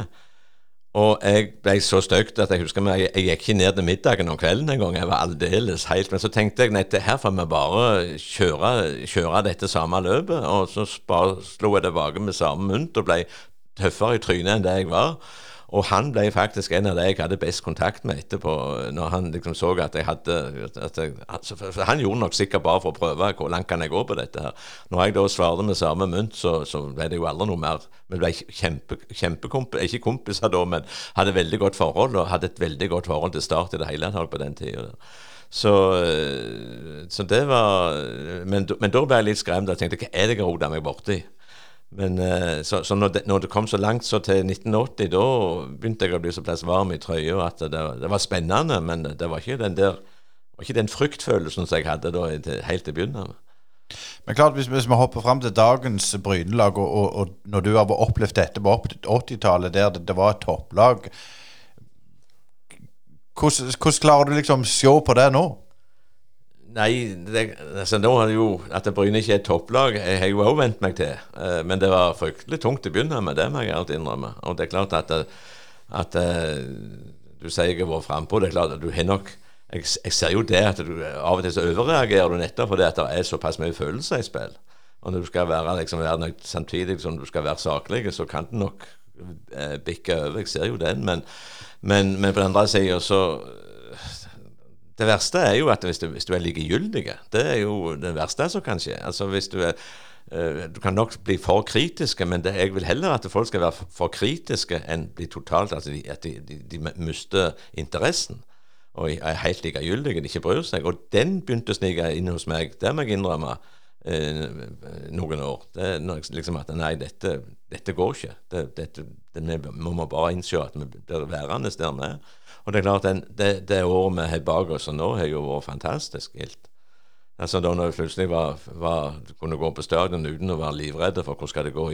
Og jeg ble så støkt at jeg husker jeg, jeg gikk ikke ned til middagen om kvelden engang. Jeg var aldeles helt Men så tenkte jeg nei, her får vi bare kjøre, kjøre dette samme løpet. Og så bare slo jeg tilbake med samme mynt og ble tøffere i trynet enn det jeg var. Og han ble faktisk en av de jeg hadde best kontakt med etterpå, når han liksom så at jeg hadde at jeg, altså, Han gjorde nok sikkert bare for å prøve hvor langt kan jeg gå på dette her. Når jeg da svarte med samme mynt, så, så ble det jo aldri noe mer. Vi ble kjempe, kjempekompiser, ikke kompiser da, men hadde veldig godt forhold, og hadde et veldig godt forhold til Start i det hele tatt på den tida. Så, eh, så det var men, men da ble jeg litt skremt og tenkte hva er det jeg har rota meg borti? Men eh, så, så når, det, når det kom så langt så til 1980, da begynte jeg å bli såpass varm i trøya at det, det var spennende, men det var ikke den der var ikke den fryktfølelsen som jeg hadde da helt til å. Men klart, hvis, hvis vi hopper fram til dagens Brynelag, og, og, og når du har opplevd dette på 80-tallet, der det, det var et topplag hvordan klarer du liksom se på det nå? Nei, det, altså nå har det jo at Bryne ikke er et topplag, jeg har jo også vent meg til. Eh, men det var fryktelig tungt å begynne med, det må jeg ærlig innrømme. Og det er klart at, at eh, du sier jeg har vært frampå. Det er klart at du har nok jeg, jeg ser jo det at du av og til så overreagerer du nettopp fordi at det er såpass mye følelser i spill. Og når du skal være, liksom, samtidig som du skal være saklig, så kan det nok eh, bikke over. Jeg ser jo den, men, men, men på den andre sida så det verste er jo at hvis du, hvis du er likegyldig, det er jo det verste som kan skje. Altså hvis Du er eh, du kan nok bli for kritiske, men det, jeg vil heller at folk skal være for, kritiske enn bli totalt altså de, at de, de, de mister interessen og er helt likegyldige, de ikke bryr seg. Og den begynte å snike inn hos meg, det må jeg innrømme, eh, noen år. Det liksom at nei, dette, dette går ikke. Det, dette, det, vi må bare innse at vi blir værende der vi er. Og det er klart, den, det, det året vi har bak oss nå, har jo vært fantastisk gildt. Altså da når vi plutselig var, var, kunne gå på stadion uten å være livredde for hvordan skal det gå,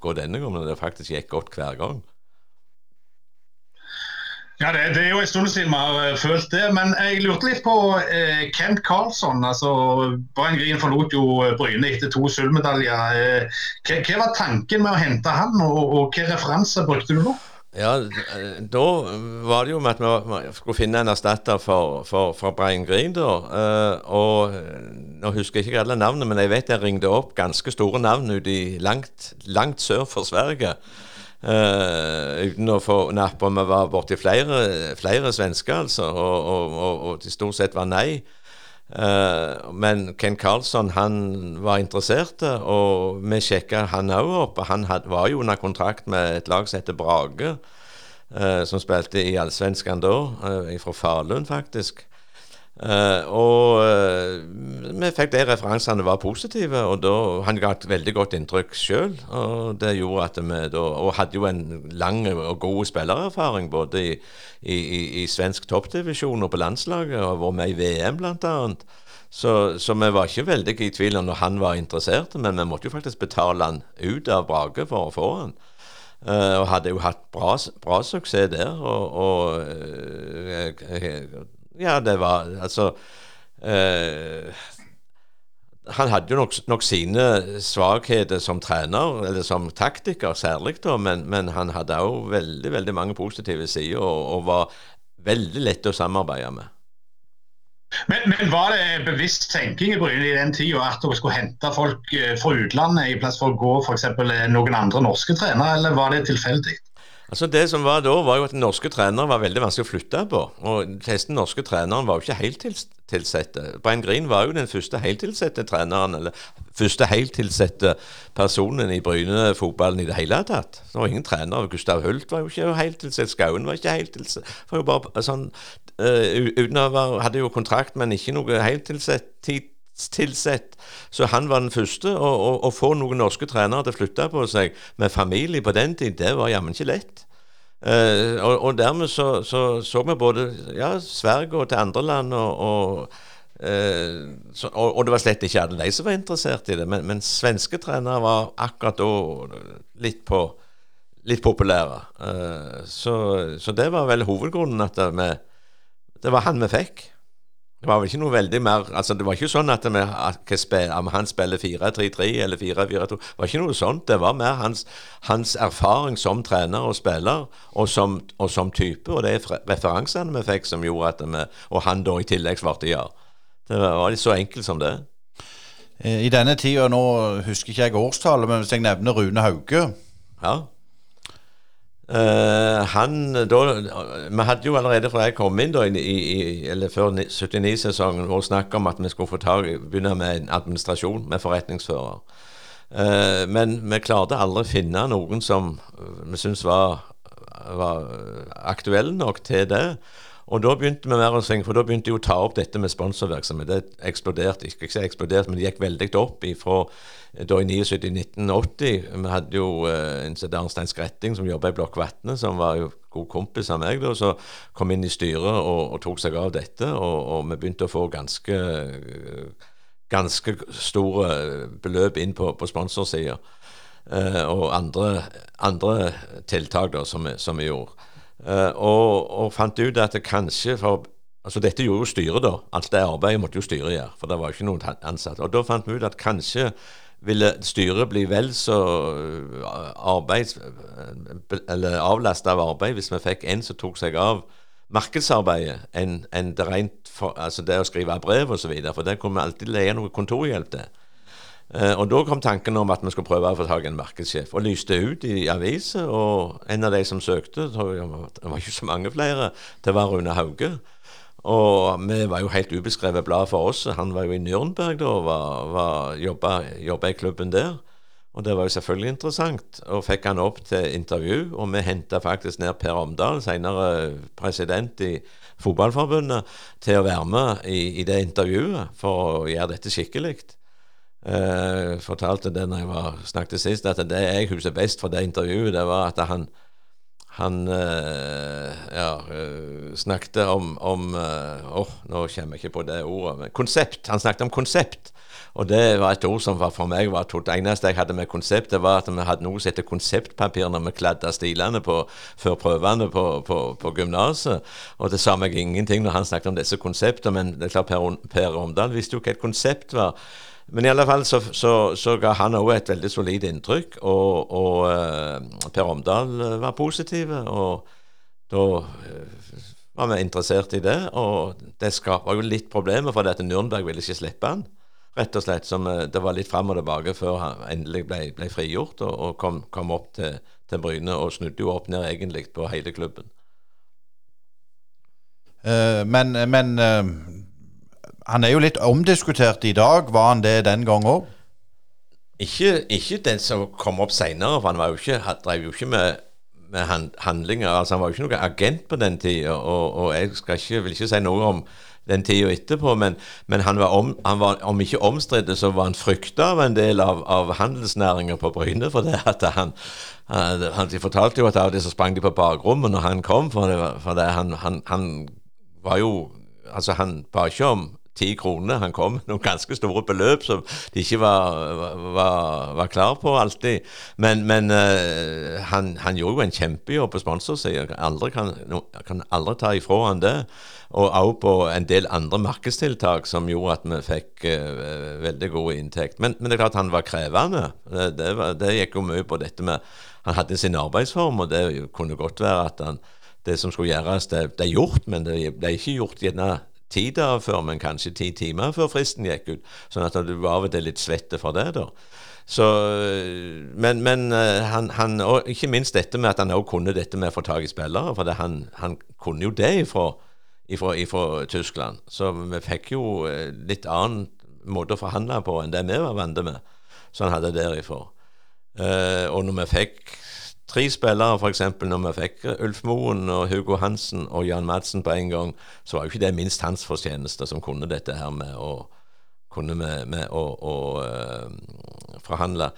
gå denne gangen, det faktisk gikk godt hver gang. Ja, det, det er jo en stund siden vi har eh, følt det, men jeg lurte litt på eh, Kent Karlsson. altså Brian Grien forlot jo eh, Bryne etter to sølvmedaljer. Eh, hva, hva var tanken med å hente han, og, og hva referanser brukte du da? Ja, da var det jo med at vi skulle finne en erstatter for, for, for Brian da, eh, og eh, Nå husker jeg ikke alle navnene, men jeg vet jeg ringte opp ganske store navn ute i langt, langt sør for Sverige. Uh, uten å få napp om vi var borti flere, flere svensker, altså, og, og, og, og de stort sett var nei. Eh, men Ken Carlsson han var interessert, og vi sjekka han òg opp. Han var jo under kontrakt med et lag som heter Brage, eh, som spilte i Allsvenskan da, uh, fra Falun, faktisk. Eh, og uh, vi fikk de referansene var positive, og da, han ga et veldig godt inntrykk sjøl. Og det gjorde at vi da Og hadde jo en lang og god spillererfaring både i, i, i, svensk toppdivisjon og på landslaget, og vært med i VM bl.a. Så, så vi var ikke veldig i tvil når han var interessert, men vi måtte jo faktisk betale han ut av Brage for å få han. Uh, og hadde jo hatt bra, bra suksess der. Og, og uh, Ja, det var Altså eh, Han hadde jo nok, nok, sine svakheter som trener, eller som taktiker særlig, da, men, men han hadde òg veldig, veldig mange positive sider, og, og var veldig lett å samarbeide med. Men, men, var det bevisst tenking i Bryne i den tida at dere skulle hente folk eh, fra utlandet i plass for å gå f.eks. Eh, noen andre norske trenere, eller var det tilfeldig? Altså Det som var da, var jo at norske trenere var veldig vanskelig å flytte på. Og fleste norske treneren var jo ikke heltilsatte. Brian Green var jo den første heltilsatte treneren, eller første heltilsatte personen i Bryne-fotballen i det hele tatt. Det var ingen trener. Gustav Hult var jo ikke heltilsatt. Skauen var ikke heltilsatt. Var jo bare sånn uh, uten å være, Hadde jo kontrakt, men ikke noe heltilsatt tilsett. Så han var den første. Og Å få noen norske trenere til å flytte på seg med familie på den tid, det var jammen ikke lett. Eh, og, og, dermed så, så, så vi både ja, Sverige og til andre land, og, og, eh, så, og, det var slett ikke alle de som var interessert i det. Men, men svenske trenere var akkurat da litt, på, litt populære. Eh, så, det var vel hovedgrunnen at vi, det var han vi fikk. Det var vel ikke noe veldig mer altså Det var ikke sånn at, vi, at om han spiller 4-3-3 eller 4-4-2 Det var ikke noe sånt. Det var mer hans, hans erfaring som trener og spiller, og som, og som, type, og det er referansene vi fikk som gjorde at vi Og han da i tillegg svarte ja. Det var litt så enkelt som det. Eh, I denne tida, nå husker ikke jeg årstallet, men hvis jeg nevner Rune Hauge ja. Uh, han da Vi hadde jo allerede fra jeg kom inn, da, i, i, eller før 79-sesongen, snakk om at vi skulle få tag, begynne med en administrasjon, med forretningsfører. Uh, men vi klarte aldri å finne noen som vi syntes var, var aktuelle nok til det. Og da begynte vi mer å synge, for da begynte de å ta opp dette med sponsorvirksomhet. Det eksploderte, ikke, ikke eksploderte, men det gikk veldig opp ifra da i 79-1980. Vi hadde jo uh, en som Arnstein Skretting som jobba i Blokk Vatne, som var jo god kompis av meg. da, Så kom inn i styret og, og tok seg av dette, og, og, vi begynte å få ganske ganske store beløp inn på, på sponsorsida. Uh, og andre, andre tiltak da, som, som vi gjorde. Uh, og, og, fant ut at det kanskje for Altså Dette gjorde jo styret, da. Alt det arbeidet måtte jo styret gjøre, for det var jo ikke noen ansatte. Og da fant vi ut at kanskje ville styret bli vel så eh, arbeids... Eller avlasta av arbeid hvis vi fikk en som tok seg av markedsarbeidet, enn en det rent for, altså det å skrive brev osv. For det kunne vi alltid leie noe kontorhjelp til. Eh, og Da kom tanken om at vi skulle prøve å få tak i en markedssjef, og lyste ut i aviser. Og en av de som søkte, det var ikke så mange flere, det var Rune Hauge. Og vi var jo helt ubeskrevet blad for oss. Han var jo i Nürnberg da og jobba, i klubben der. Og det var jo selvfølgelig interessant. Og fikk han opp til intervju. Og vi henta faktisk ned Per Omdal, senere president i Fotballforbundet, til å være med i, i det intervjuet for å gjøre dette skikkelig. Uh, fortalte det når jeg var, snakket sist, at det jeg husker best fra det intervjuet, det var at han han eh, ja, uh, snakket om, om oh, nå kommer jeg ikke på det ordet. Men konsept. Han snakket om konsept. Og det var et ord som for meg var det eneste jeg hadde med konsept, det var at vi hadde noe som heter konseptpapir når vi kladda stilene på, før prøvene på, på, på gymnaset. Og det sa meg ingenting når han snakket om disse konseptene, men det er klart Per, per Omdal visste jo hva et konsept var. Men i alle fall så, så, så ga han òg et veldig solid inntrykk, og, og uh, Per Omdal eh, var positiv. Og da uh, var vi interessert i det, og det skapa jo litt problemer, for at Nürnberg ville ikke slippe han. Rett og slett, som Det var litt fram og tilbake før han endelig ble, ble frigjort og, og kom, kom, opp til, til Bryne, og snudde jo opp ned egentlig på hele klubben. Uh, men, men han er jo litt omdiskutert i dag. Var han det den gang òg? Ikke, ikke, den som kom opp seinere, for han var jo ikke, drev jo ikke med, med handlinger. altså Han var jo ikke noen agent på den tida, og, og, jeg ikke, vil ikke si noe om den tida etterpå, men, men han, var om, han, var om, ikke omstridt, så var han frykta av en del av, av handelsnæringa på Bryne. For det at han, han, De fortalte jo at av til så sprang de på bakrommet når han kom, for, det, for det, han, han, var jo Altså, han ba ikke om ti kroner. Han kom med noen ganske store beløp som de ikke var, var, var klar på alltid. Men, men uh, han, han, gjorde jo en kjempejobb på sponsorsida. Kan, kan aldri ta ifra han det. Og også på en del andre markedstiltak som gjorde at vi fikk uh, veldig god inntekt. Men, men, det er klart han var krevende. Det, det, var, det gikk jo mye på dette med Han hadde sin arbeidsform, og det kunne godt være at han det som skulle gjøres, det er gjort, men det ble ikke gjort gjerne ti dager før, men kanskje ti timer før fristen gikk ut. Sånn at du var av litt svette for det, da. Så, men, men eh, han, han, og ikke minst dette med at han òg kunne dette med å få tak i spillere. For han, han, kunne jo det ifra, ifra, ifra, Tyskland. Så vi fikk jo eh, litt annen måte å forhandle på enn det vi var vant med. Så han hadde derifra. Uh, og når vi fikk tre spillere, f.eks. når vi fikk Ulf Moen og Hugo Hansen og Jan Madsen på en gang, så var jo ikke det minst hans fortjeneste som kunne dette her med å, med, med å, å uh, forhandle.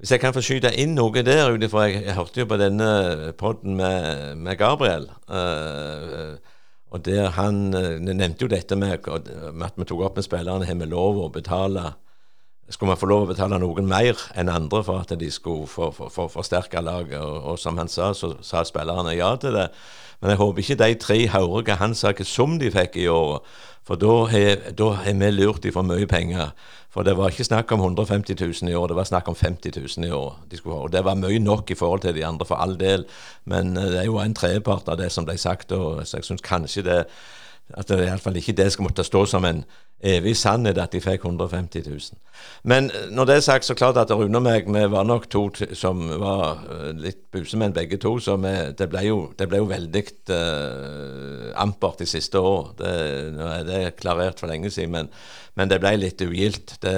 Hvis jeg kan få skyte inn noe der, for jeg, jeg hørte jo på denne poden med, med, Gabriel. Uh, og der Han uh, nevnte jo dette med, med, at vi tok opp med spillerne har vi lov å betale skulle man få lov å betale noen mer enn andre for at de skulle forsterke laget. Og, og, som han sa, så sa spillerne ja til det. Men jeg håper ikke de tre hører hva han sa hva sum de fikk i året. For da har vi lurt de for mye penger. For det var ikke snakk om 150 000 i år, det var snakk om 50 000 i år. De og det var mye nok i forhold til de andre, for all del. Men eh, det er jo en tredjepart av det som ble sagt, og så jeg syns kanskje det at det iallfall ikke det skal måtte stå som en evig sannhet at de fikk 150 000. Men eh, når det er sagt, så klart at Rune og meg vi var nok to som var eh, litt busemenn begge to. Så vi, det, ble jo, det, ble jo, veldig uh, ampert de siste år. Det, nå er det klarert for lenge siden, men, men det ble litt ugildt. Det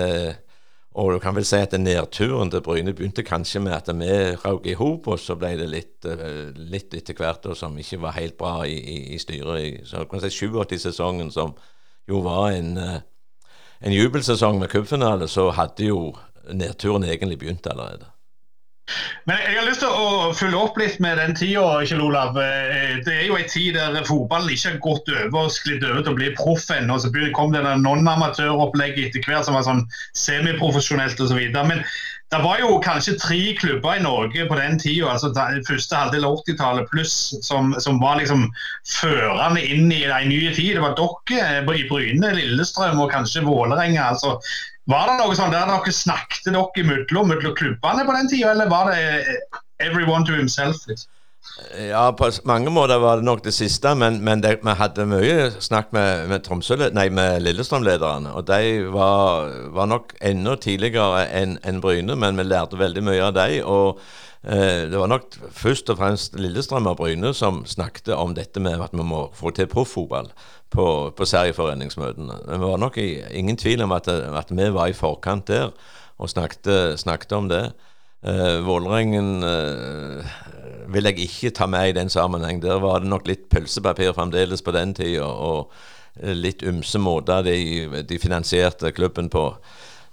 og du kan vel si at nedturen til Bryne begynte kanskje med at vi røk i hop, og så ble det litt, eh, litt etter hvert og som ikke var helt bra i, i, i styret. Så kan si 87-sesongen, som jo var en, eh, en jubelsesong med cupfinale, så hadde jo nedturen egentlig begynt allerede. Men jeg har lyst til å følge opp litt med den tida, Kjell Olav. Eh, det er jo en tid der fotballen ikke har gått over og sklidd over til å bli proff ennå. Så kom det non-amatøropplegget etter hvert som var sånn semiprofesjonelt osv. Men det var jo kanskje tre klubber i Norge på den tida, altså første halvdel av 80-tallet pluss, som, som, var liksom førende inn i en ny tid. Det var dere i Bryne, Lillestrøm og kanskje Vålerenga. Altså, var det noe sånn der dere snakket dere imellom, mellom klubbene på den tida, eller var det everyone to himself? Liksom? Ja, på mange måter var det nok det siste, men, men det, vi hadde mye snakk med, med, med Lillestrøm-lederne. Og de var, var, nok enda tidligere enn en Bryne, men vi lærte veldig mye av dem. Og eh, det var nok først og fremst Lillestrøm og Bryne som snakket om dette med at vi må få til profffotball på, på serieforeningsmøtene. Det var nok ingen tvil om at, at, vi var i forkant der og snakket, snakket om det. Uh, Vålerengen uh, vil jeg ikke ta med i den sammenheng. Der var det nok litt pølsepapir fremdeles på den tida, og litt ymse måter de, de, finansierte klubben på.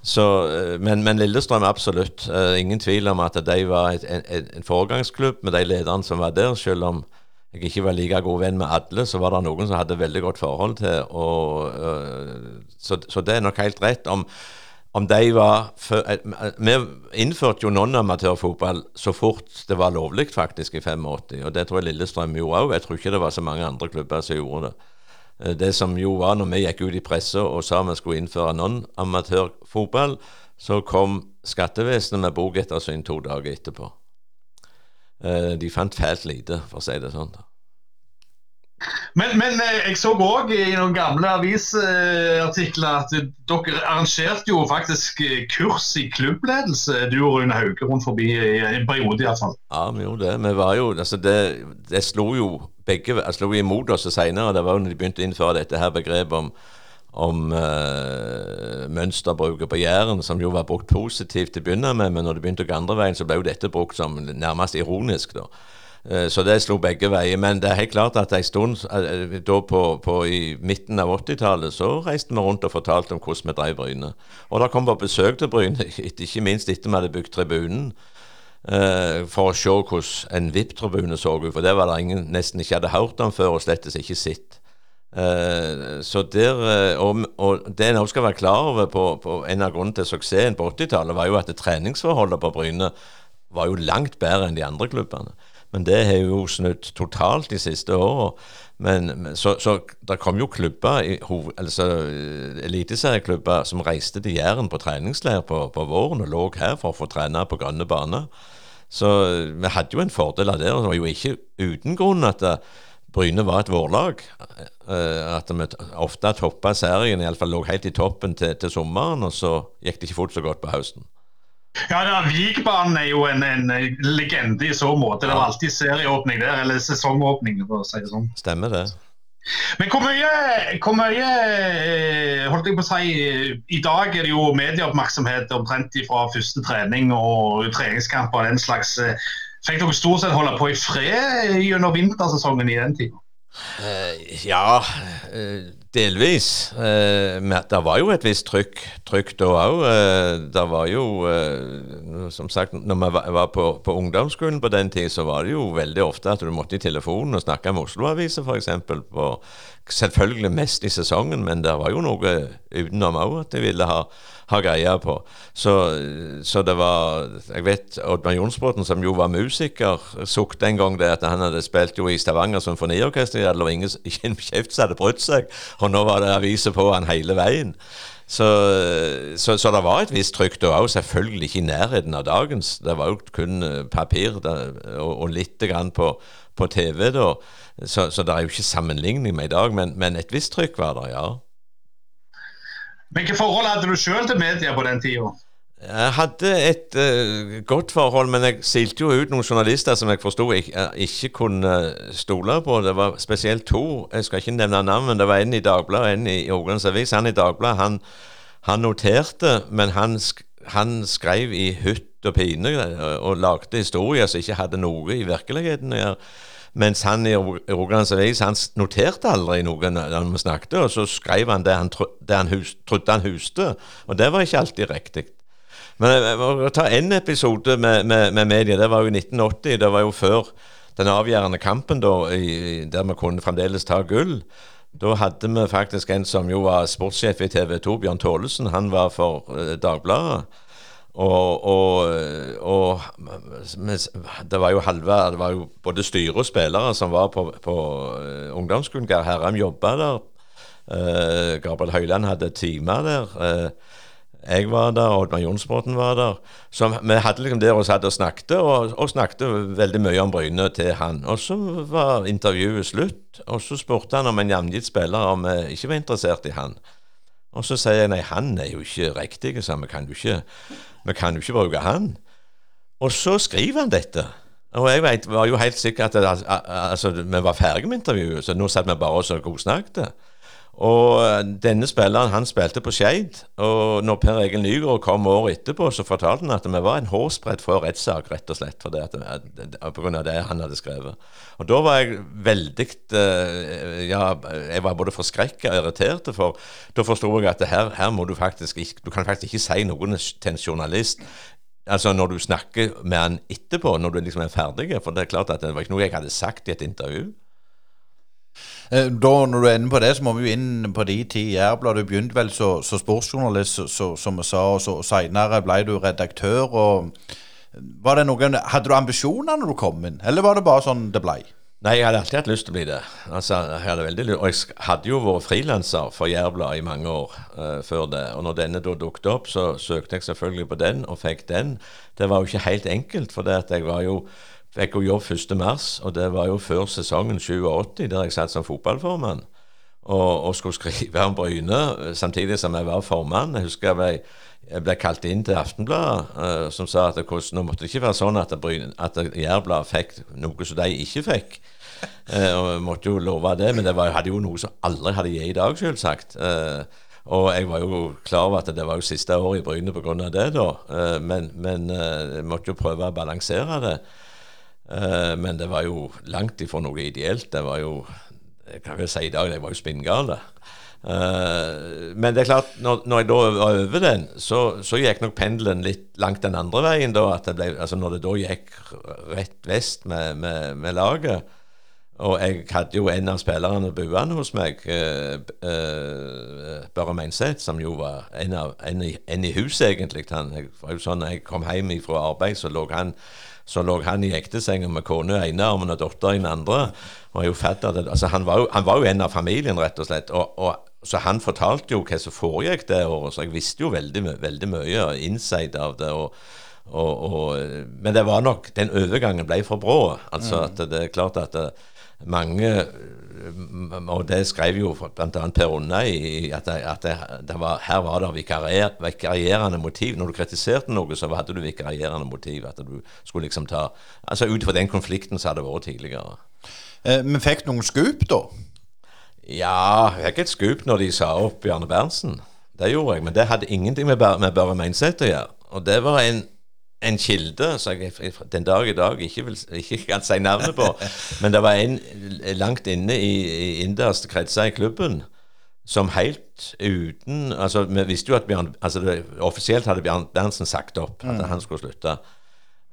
Så, uh, men, men, Lillestrøm absolutt. Uh, ingen tvil om at de var et, en, en foregangsklubb med de lederne som var der, selv om jeg ikke var like god venn med alle, så var det noen som hadde veldig godt forhold til. Og, uh, så, så, det er nok helt rett. Om, om de var for, uh, Vi innførte jo non-amatørfotball så fort det var lovlig, faktisk, i 85. Og det tror jeg Lillestrøm gjorde òg. Jeg tror ikke det var så mange andre klubber som gjorde det. Det som jo var når vi gikk ut i pressa og sa vi skulle innføre non-amatørfotball, så kom skattevesenet med bokettersyn to dager etterpå. Eh, de fant fælt lite, for å si det sånn. Men, men eh, jeg så òg i noen gamle avisartikler at dere arrangerte jo faktisk eh, kurs i klubbledelse, du og Rune Hauge, rundt forbi i en periode iallfall. Ja, vi gjorde det. Vi var jo altså det, det slo jo begge slo imot oss senere. Det var jo når de begynte å innføre dette her begrepet om om uh, mønsterbruket på Jæren, som jo var brukt positivt til å begynne med, men når det begynte å gå andre veien, så ble jo dette brukt som nærmest ironisk. da. Uh, så det slo begge veier. Men det er helt klart at en stund uh, da på, på, i midten av 80-tallet så reiste vi rundt og fortalte om hvordan vi drev Bryne. Og det kom på besøk til Bryne, ikke minst etter vi hadde bygd tribunen. for å se hvordan en VIP-tribune så ut, for det var det ingen nesten ikke hadde hørt om før, og slett ikke sett. Eh, så der, eh, og, og det en også skal være klar over på, på en av grunnene til suksessen på 80-tallet, var jo at treningsforholdene på Bryne var jo langt bedre enn de andre klubbene. Men det har jo snudd totalt de siste åra. Så, så det kom jo klubber, altså eliteserieklubber, som reiste til Jæren på treningsleir på, på, våren og lå her for å få trene på grønne baner. Så vi hadde jo en fordel av det. Og det var jo ikke uten grunn at det, Bryne var et vårlag. Eh, at vi ofte toppa serien, iallfall lå helt i toppen til, til, sommeren, og så gikk det ikke fullt så godt på høsten. Ja, da, Vikbanen er jo en, en, legende i så måte. Det var alltid serieåpning der, eller sesongåpning, for å si det sånn. Stemmer det. Men hvor mye, hvor mye, eh, holdt jeg på å si, I dag er det jo medieoppmerksomhet omtrent fra første trening og treningskamper og den slags. Eh, fikk dere stort sett holde på i fred gjennom vintersesongen i den tida? Uh, ja, uh, delvis. Uh, det var jo et visst trykk, trykk da òg. det var jo Som sagt, når vi var på, på ungdomsskolen på den tid, så var det jo veldig ofte at du måtte i telefonen og snakke med Oslo-aviser, f.eks. Selvfølgelig mest i sesongen, men det var jo noe utenom òg at de ville ha ha greie på. Så, så, det var Jeg vet Oddmar Jonsbråten, som jo var musiker, sukte en gang det at han hadde spilt jo i Stavanger symfoniorkester, og ingen, ingen kjeft som hadde brutt seg, og nå var det aviser på han hele veien. Så, så, så, det var et visst trykk da òg, selvfølgelig ikke i nærheten av dagens. Det var jo kun eh, papir da, og, og litt på, på TV da. Så, så, det er jo ikke sammenligning med i dag, men, men et visst trykk var det, ja. Hvilke forhold hadde du sjøl til media på den tida? Jeg hadde et uh, godt forhold, men jeg silte jo ut noen journalister som jeg forsto jeg ikke kunne stole på. Det var spesielt to. Jeg skal ikke nevne navn, men det var en i Dagbladet og en i Rogalands Avis. Han i Dagbladet han, han, noterte, men han, han skrev i hytt og pine og lagde historier som ikke hadde noe i virkeligheten å gjøre. Mens han i Rogalands Avis noterte aldri noe når vi snakket, og så skrev han det han, tro, det han hus, trodde han huste. Og det var ikke alltid riktig. Men jeg må ta én episode med, med, med, media. Det var jo i 1980. Det var jo før den avgjørende kampen da, i, der vi kunne fremdeles ta gull. Da hadde vi faktisk en som jo var sportssjef i TV 2, Bjørn Thålesen. Han var for uh, Dagbladet. Og, og, og, det var jo halve Det var jo både styre og spillere som var på, på uh, ungdomsskolen. Geir Herrem jobba der. Uh, Gabriel Høiland hadde timer der. Uh, jeg var der, Oddmar Jonsbråten var der. Så vi hadde liksom der og satt og snakket, og, og snakket veldig mye om Bryne til han. Og så var intervjuet slutt, og så spurte han om en jevngitt spiller om vi ikke var interessert i han. Og så sier jeg nei, han er jo ikke riktig, så vi kan jo ikke vi kan jo ikke bruke han. Og så skriver han dette. Og jeg vet, var jo helt sikker at det, altså, vi var ferdige med intervjuet, så nå satt vi bare og godsnakket. Og eh, denne spilleren han spilte på Skeid. Og når Per Egil Nygaard kom året etterpå, så fortalte han at vi var en hårsbredd fra rettssak, rett og slett, for det at, pga. det han hadde skrevet. Og da var jeg veldig eh, Ja, jeg var både forskrekka og irritert, for da forsto jeg at her, her, må du faktisk ikke Du kan faktisk ikke si noe til en journalist. Altså Når du snakker med han etterpå, når du liksom er ferdig. For det er klart at det var ikke noe jeg hadde sagt i et intervju. Eh, da, Når du er inne på det, så må vi jo inn på de ti Jærbladet. Du begynte vel som sportsjournalist, så, som vi sa, og så seinere ble du redaktør. og var det noen, Hadde du ambisjoner når du kom inn, eller var det bare sånn det ble? Nei, jeg hadde alltid hatt lyst til å bli det. Altså, jeg hadde veldig lyst, Og jeg hadde jo vært frilanser for Jærbladet i mange år uh, før det. Og når denne da dukket opp, så søkte jeg selvfølgelig på den, og fikk den. Det var jo ikke helt enkelt, for det at jeg var jo fikk jo jobb 1.3, og det var jo før sesongen 87, der jeg satt som fotballformann. Og, og, skulle skrive om Bryne samtidig som jeg var formann. Jeg husker jeg ble, jeg ble kalt inn til Aftenbladet, uh, som sa at det, nå måtte det ikke være sånn at, at Jærbladet fikk noe som de ikke fikk. Uh, og jeg måtte jo love det, men det var, hadde jo noe som aldri hadde gitt i dag, selvsagt. Uh, og jeg var jo klar over at det var jo siste året i Bryne pga. det, da. men, men jeg måtte jo prøve å balansere det. Uh, men det var jo langt ifra noe ideelt. Det var jo Jeg kan vel si i dag det var jo spinngale. Uh, men det er klart, når, når, jeg da var over den, så, så gikk nok pendelen litt langt den andre veien. da, at det ble, altså Når det da gikk rett vest med, med, med laget, Og jeg hadde jo en av spillerne buende hos meg, eh, eh, Børre Meinseth, som jo var en, av, en, i, en i huset, egentlig. Han, jeg, sånn, jeg kom hjem fra arbeid, så lå han så lå han i ektesenga med kone i ene armen og datter i den andre. Og jo fadder, altså han, var jo, han var jo en av familien, rett og slett. Og, og, så han fortalte jo hva som foregikk det året, så jeg visste jo veldig, veldig mye inside av det. og og, og, men det var nok Den overgangen ble for brå. Altså mm. at det er klart at det, mange Og det skrev jo bl.a. Per Undøy at, det, at det, det var, her var det vikarier, vikarierende motiv. Når du kritiserte noe, så hadde du vikarierende motiv. At du skulle liksom ta Altså ut fra den konflikten som hadde vært tidligere. Eh, men fikk noen skup, da? Ja, jeg fikk et skup når de sa opp Bjarne Berntsen. Det gjorde jeg, men det hadde ingenting med, med Børre Meinseth å gjøre. Og det var en en kilde som jeg den dag i dag ikke, vil, ikke kan si navnet på, men det var en langt inne i, i innerste kretser i klubben som helt uten Altså, vi visste jo at Bjørn altså det, Offisielt hadde Bjørn Berntsen sagt opp at mm. han skulle slutte.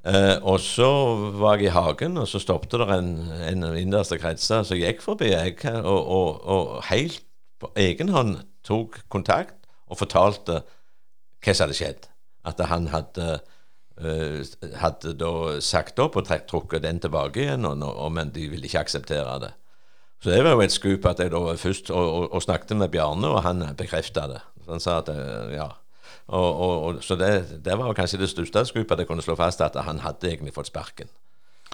Uh, og så var jeg i hagen, og så stoppet det en, en innerste kretser som gikk forbi, jeg, og, og, og helt på egen hånd tok kontakt og fortalte hva som hadde skjedd. At han hadde Eh, hadde da sagt opp og trukket den tilbake igjen, og, og, men de ville ikke akseptere det. Så det var jo et skup at jeg da først og, og, og snakket med Bjarne, og han bekrefta det. Så han sa at eh, ja. så det, det, var kanskje det største skupet at jeg kunne slå fast at han hadde egentlig fått sparken.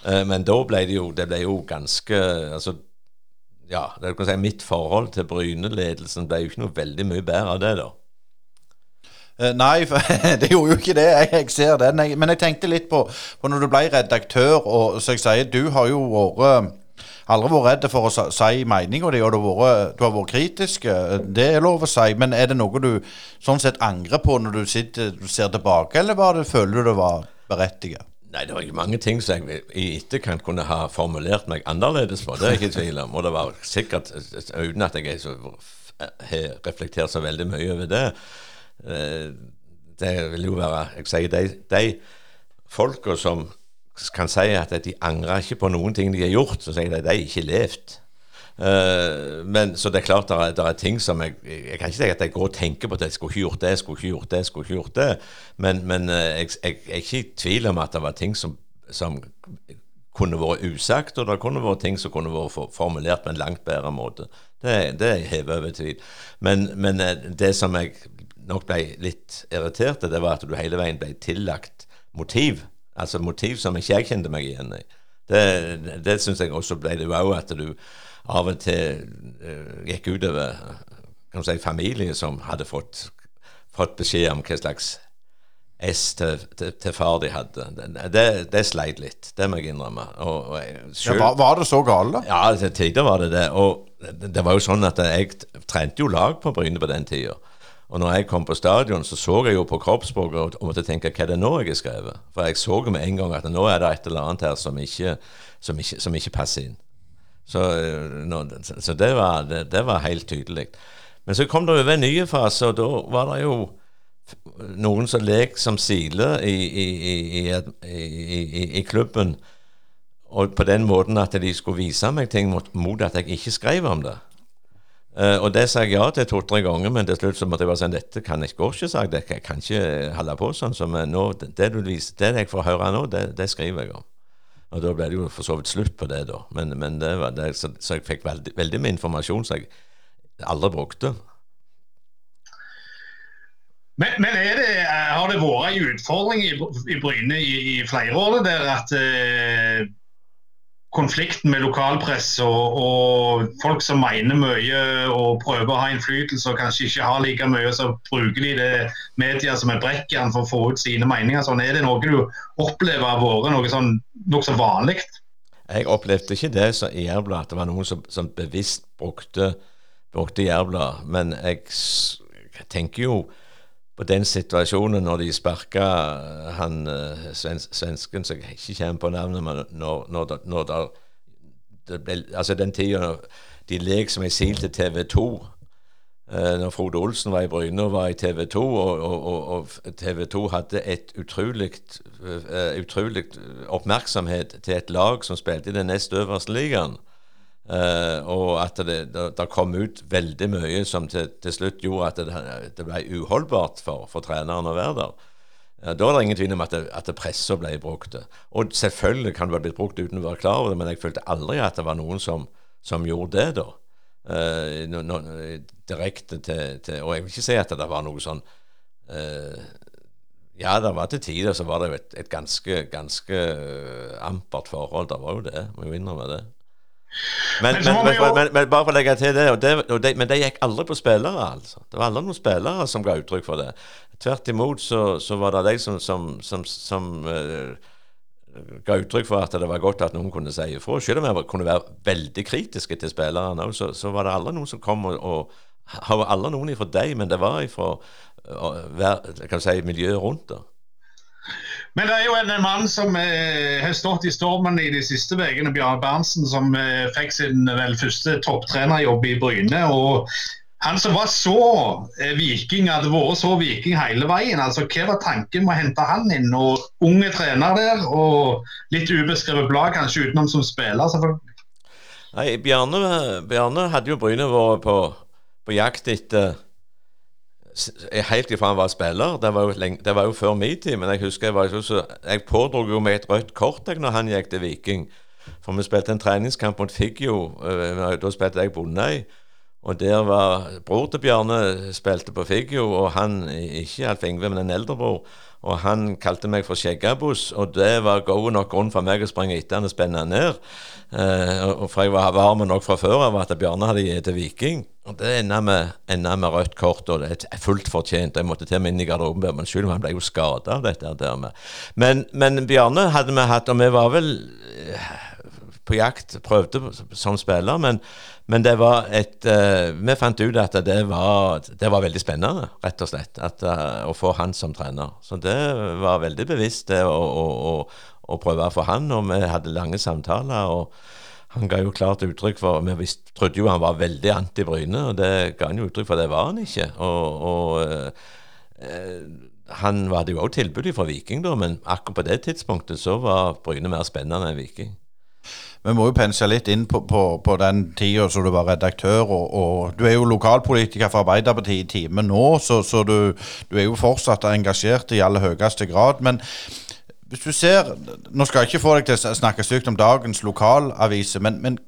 Eh, men da ble det jo, det ble jo ganske altså, ja, det kan si Mitt forhold til Bryne-ledelsen ble jo ikke noe veldig mye bedre av det, da. Uh, nei, det gjorde jo ikke det. Jeg, ser den. Men jeg tenkte litt på, på, når du ble redaktør, og så jeg sier, du har jo vært aldri vært redd for å si meninga di, og du har, vært, du har vært kritisk. Det er lov å si. Men er det noe du sånn sett angrer på når du, sitter, ser tilbake, eller var det, føler du det var berettiget? Nei, det var ikke mange ting som jeg i etterkant kunne ha formulert meg annerledes på. Det er ikke tvil om. Og det var sikkert, uten at jeg har reflektert så veldig mye over det, Eh, det vil jo være Jeg sier de, de folka som kan si at de angrer ikke på noen ting de har gjort, så sier de at de har ikke levd. Uh, men Så det er klart det er, det er ting som jeg Jeg kan ikke si at jeg går og tenker på at jeg skulle ikke gjort det, jeg skulle ikke gjort det, jeg skulle ikke gjort det. Men, men uh, jeg, jeg, jeg, er ikke i tvil om at det var ting som, som kunne vært usagt, og det kunne vært ting som kunne vært formulert på en langt bedre måte. Det, det er hevet over tvil. Men, men det som jeg nok ble litt irritert, det var at du hele veien ble tillagt motiv. Altså motiv som ikke jeg kjente meg igjen i. Det, det, syns jeg også ble det òg, at du av og til uh, gikk utover kan du si, familie som hadde fått, fått beskjed om hva slags S til, til, til, far de hadde. Det, det, sleit litt, det må jeg innrømme. Og, og selv, ja, var, var, det så galt, da? Ja, til tider var det det. Og det, det var jo sånn at jeg trente jo lag på Bryne på den tida. Og når jeg kom på stadion, så så jeg jo på kroppsspråket og, måtte tenke hva er det nå jeg har skrevet? For jeg så med en gang at nå er det et eller annet her som ikke, som ikke, som ikke passer inn. Så, eh, nå, så det, var, det, det, var, helt tydelig. Men så kom det over en ny fase, og da var det jo noen som lek som siler i, i, i, i, klubben. Og på den måten at de skulle vise meg ting mot, mot at jeg ikke skrev om det. Uh, og det sa jeg ja til to-tre ganger, men til slutt så måtte jeg bare si dette kan jeg ikke, sa jeg. Jeg kan ikke holde på sånn. Så nå, det, du viser, det jeg får høre nå, det, det, skriver jeg om. Og da ble det jo for så vidt slutt på det, da. Men, men det var det, så, så, jeg fikk veldig, veldig med informasjon som jeg aldri brukte. Men, men det, har det vært en utfordring i, i Bryne i, i, flere år der at uh, konflikten med lokalpress og, og, folk som mener mye og prøver å ha innflytelse og kanskje ikke har like mye, så bruker de det media som er brekkjern for å få ut sine meninger. Sånn, er det noe du opplever har vært noe sånn nokså vanlig? Jeg opplevde ikke det så i Jærbladet, at det var noen som, som bevisst brukte, brukte Jærbladet. Men jeg tenker jo på den situasjonen når de sparka han uh, svens, svensken som jeg ikke kommer på navnet, men når, når, når det, det ble, Altså den tida de lek som ei sil til TV 2 uh, eh, når Frode Olsen var i Bryne og var i TV 2, og, og, og, TV 2 hadde et utrolig utrolig oppmerksomhet til et lag som spilte i den nest øverste ligaen. Uh, og at det, det, det, kom ut veldig mye som til, til slutt gjorde at det, det ble uholdbart for, for, treneren å være der. Uh, da er det ingen tvil om at, det, at pressa ble brukt. Og selvfølgelig kan det ha blitt brukt uten å være klar over det, men jeg følte aldri at det var noen som, som gjorde det da. Uh, no, no, direkte til, til, Og jeg vil ikke si at det var noe sånn ja, det var til tider så var det jo et, et ganske, ganske ampert forhold. Det var jo det, må jo innrømme det. Men, men, men, jo... men, bare for å legge til det, og det, og det, Men det gikk aldri på spillere, altså. Det var aldri noen spillere som ga uttrykk for det. Tvert imot så, så var det de som, som, som, som uh, ga uttrykk for at det var godt at noen kunne si ifra. Selv om jeg kunne være veldig kritiske til spillerne, så, så var det aldri noen som kom og, og Har aldri noen ifra deg, men det var ifra uh, si, miljøet rundt det. Men det er jo en, mann som eh, har stått i stormen i de siste ukene, Bjarne Berntsen, som eh, fikk sin vel første topptrenerjobb i Bryne. og han som var så eh, viking, hadde vært så viking hele veien. altså Hva var tanken med å hente han inn? og Unge trener der, og litt ubeskrevet blad, kanskje utenom som spiller. selvfølgelig. Nei, Bjarne, Bjarne hadde jo Bryne vært på, på jakt etter helt ifra han var spiller. Det var jo, lenge, det var jo før min tid, men jeg husker jeg var så, så Jeg pådro jo meg et rødt kort jeg, når han gikk til Viking. For vi spilte en treningskamp mot Figgjo. Øh, da spilte jeg Bondøy. Og der var bror til Bjarne spilte på Figgjo, og han, ikke Alf Ingve, men en eldre bror. Og han kalte meg for Skjeggabuss, og det var god nok grunn for meg å springe etter han og spenne han ned. Uh, for jeg var varm nok fra før av at Bjarne hadde gitt Viking. Og Det enda med, enda med, rødt kort, og det er fullt fortjent. Jeg måtte til og med inn i garderoben, men selv om han ble jo skada av dette. der med. Men, men, Bjarne hadde vi hatt, og vi var vel eh, på jakt, prøvde som spiller, men, men det var et uh, Vi fant ut at det var, det var veldig spennende, rett og slett, at, uh, å få han som trener. Så det var veldig bevisst, det å, å, å, å prøve å få han, og vi hadde lange samtaler. og han ga jo klart uttrykk for Vi trodde jo han var veldig anti-Bryne, og det ga han jo uttrykk for. Det var han ikke. Og, og eh, han hadde jo også tilbud fra Viking, da, men akkurat på det tidspunktet så var Bryne mer spennende enn Viking. Vi må jo pense litt inn på, på, på den tida som du var redaktør. Og, og, Du er jo lokalpolitiker for Arbeiderpartiet i time nå, så, så du, du, er jo fortsatt engasjert i aller høyeste grad. Men hvis du ser Nå skal jeg ikke få deg til å snakke stygt om dagens lokalaviser, men, men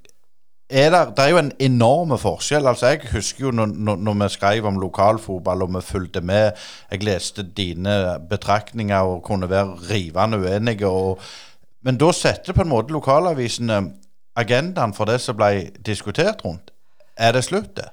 er det, det, er jo en enorme forskjell. altså Jeg husker jo når, når, vi skrev om lokalfotball og vi fulgte med. Jeg leste dine betraktninger og kunne være rivende uenige. Og, men da setter på en måte lokalavisene agendaen for det som ble diskutert rundt. Er det slutt, det?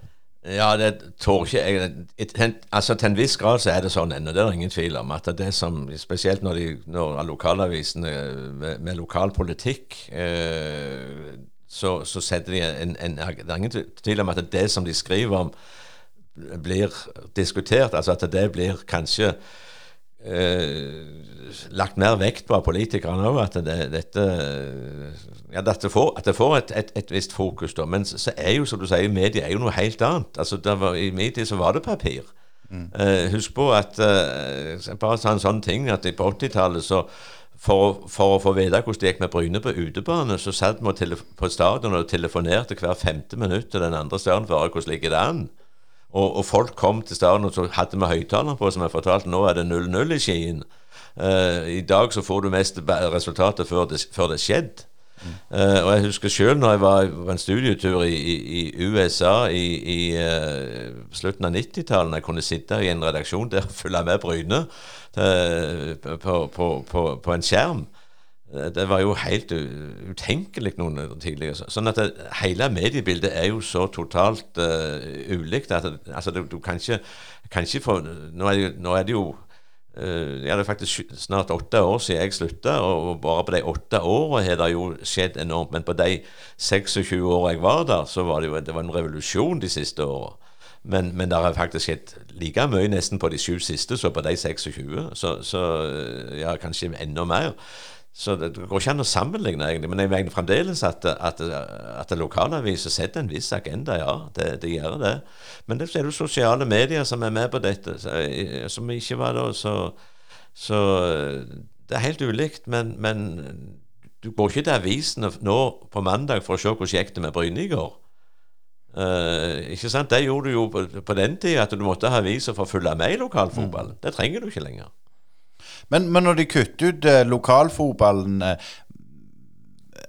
Ja, det tror ikke jeg. Altså Til en viss grad så er det sånn ennå, det er ingen tvil om. at det som, Spesielt når, de, når lokalavisene med, med lokalpolitikk eh, så, så, setter de en, en, Det er ingen tvil om at det som de skriver om, blir diskutert. Altså at det blir kanskje eh, lagt mer vekt på av politikerne òg, at det, dette ja, at det får, at det får et, et, et, visst fokus. da, Men så er jo, som du sier, media er jo noe helt annet. Altså, var, I media så var det papir. Mm. Eh, husk på at eh, Bare sa en sånn ting at på 80-tallet så for, for, å få vite hvordan det gikk med Bryne på utebane, så satt vi på stadion og telefonerte hver femte minutt til den andre stjernen for hvordan ligger det an. Og, og, folk kom til stadion, og så hadde vi høyttaler på, som jeg fortalte, nå er det 0-0 i Skien. Uh, I dag så får du mest resultatet før det, før det skjedde. Mm. Uh, og jeg husker sjøl når jeg var på en studietur i, i, i USA i, i uh, slutten av 90-tallet, jeg kunne sitte i en redaksjon der og følge med Bryne på, på, på, på, en skjerm. Det var jo helt utenkelig noen tidligere. Sånn at det, hele mediebildet er jo så totalt ulikt at det, altså, du, du, kan ikke, kan ikke få nå er, det, nå er det jo Uh, ja, det er faktisk snart åtte år siden jeg slutta, og bare på de åtte årene har det jo skjedd enormt. Men på de 26 årene jeg var der, så var det jo det var en revolusjon de siste årene. Men, men det har faktisk skjedd like mye nesten på de sju siste som på de 26. Så, så eh, ja, kanskje enda mer. Så det, går ikke an å sammenligne, egentlig. Men jeg mener fremdeles at, at, at lokalaviser setter en viss agenda, ja. Det, det gjør det. Men det er jo sosiale medier som er med på dette, som ikke var da, så, så Det er helt ulikt, men, men du går ikke til avisene nå på mandag for å se hvordan gikk det med Bryne i går. Uh, ikke sant? Det gjorde du jo på, på den tida, at du måtte ha aviser for å følge med i lokalfotballen. Det trenger du ikke lenger. Men, men når de kutter ut eh, lokalfotballen eh,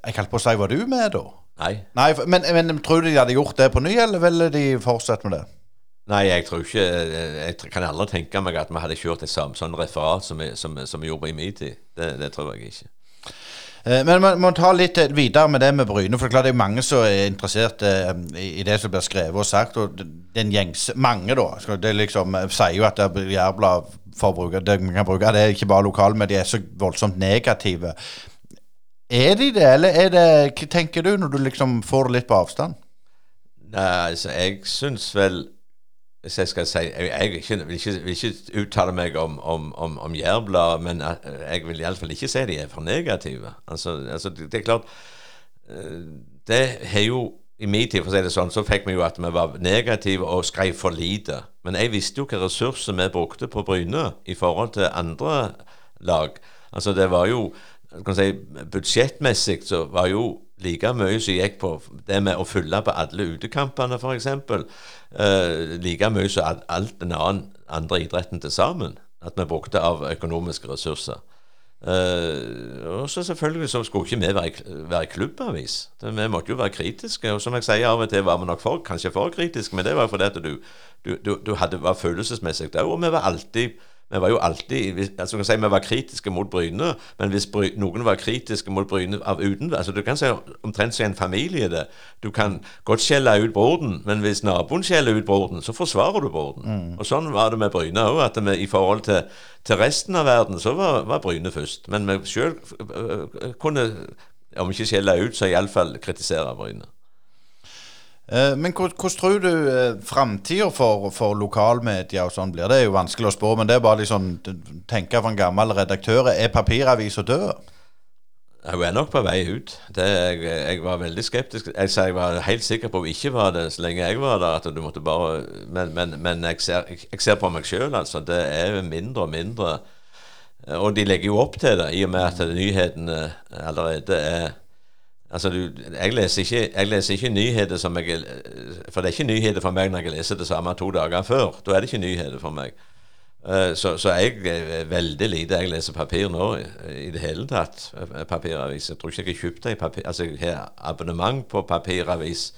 Jeg holdt på å si, var du med da? Nei. Nei, for- men, men tror du de hadde gjort det på ny, eller ville de fortsette med det? Nei, jeg tror ikke Jeg tr- kan aldri tenke meg at vi hadde kjørt et samme sånn referat som vi, som, som vi gjorde i min tid. Det, det tror jeg ikke. Eh, Men man må ta litt eh, videre med det med Bryne. For det er klart det er mange som er interessert eh, i det som blir skrevet og sagt. Og den gjengse Mange, da. Det liksom sier jo at det Jærbladet det man kan bruke. Det er ikke bare lokalmedia, de er så voldsomt negative. Er de det, eller er det Hva tenker du når du liksom får det litt på avstand? Nei, altså, jeg syns vel Hvis jeg skal si Jeg, jeg ikke, vil, ikke, vil ikke uttale meg om, om, om, om Jærbladet, men eh, jeg vil iallfall ikke si de er for negative. Altså, altså det, det er klart eh, Det har jo i min tid, for å si det sånn, så fikk vi jo at vi var negative og skrev for lite. Men jeg visste jo hva ressurser vi brukte på Bryne i forhold til andre lag. Altså det var jo kan si, Budsjettmessig så var jo like mye som gikk på det med å fylle på alle utekampene, f.eks. Uh, like mye som alt den andre idretten til sammen. At vi brukte av økonomiske ressurser. Eh, og så selvfølgelig så skulle ikke vi være, være klubbavis. Vi måtte jo være kritiske. Og som jeg sier, av og til var vi nok for, kanskje for kritiske, men det var fordi at du, du, du, du hadde, var følelsesmessig der. Og vi var alltid vi var jo alltid altså kan si, Vi var kritiske mot Bryne, men hvis Bry, noen var kritiske mot Bryne av uten altså Du kan si omtrent som en familie det. Du kan godt skjelle ut Borden, men hvis naboen skjeller ut Borden, så forsvarer du broren. Og Sånn var det med Bryne òg. At vi, i forhold til, til resten av verden så var, var Bryne først. Men vi sjøl kunne, om ikke skjelle ut, så iallfall kritisere Bryne. Eh, Men hvordan tror du uh, framtida for, for lokalmedia og sånn blir? Det er jo vanskelig å spå, men det er bare liksom tenke for en gammel redaktør. Er papiravisa død? Hun er nok på vei ut. Det, jeg, jeg var veldig skeptisk. Jeg, jeg var helt sikker på at hun ikke var det så lenge jeg var der. at du måtte bare, Men, men, men jeg, ser, jeg ser på meg sjøl, altså. Det er mindre og mindre. Og de legger jo opp til det, i og med at nyhetene allerede er Altså, du, jeg, leser ikke, jeg leser ikke nyheter som jeg For det er ikke nyheter for meg når jeg leser det samme to dager før. Da er det ikke nyheter for meg. Eh, Så, så jeg er veldig lite Jeg leser papir nå i, det hele tatt. eh, Papiravis. Jeg tror ikke jeg har kjøpt ei papir... Altså, jeg har abonnement på papiravis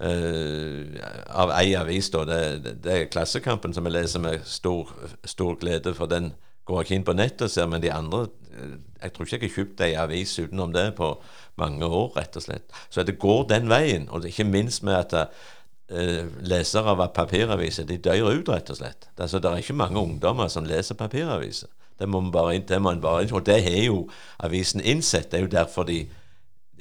uh, av ei avis, da. Det, det er Klassekampen som jeg leser med stor, stor glede, for den går ikke inn på nettet og ser, men de andre eh, Jeg tror ikke jeg har kjøpt ei avis utenom det på mange år, rett og slett. Så det går den veien, og ikke minst med at uh, lesere av papiraviser de dør ut, rett og slett. Det, altså, det er ikke mange ungdommer som leser papiraviser. Det må man bare det må man bare Og det har jo avisen innsett. Det er jo derfor de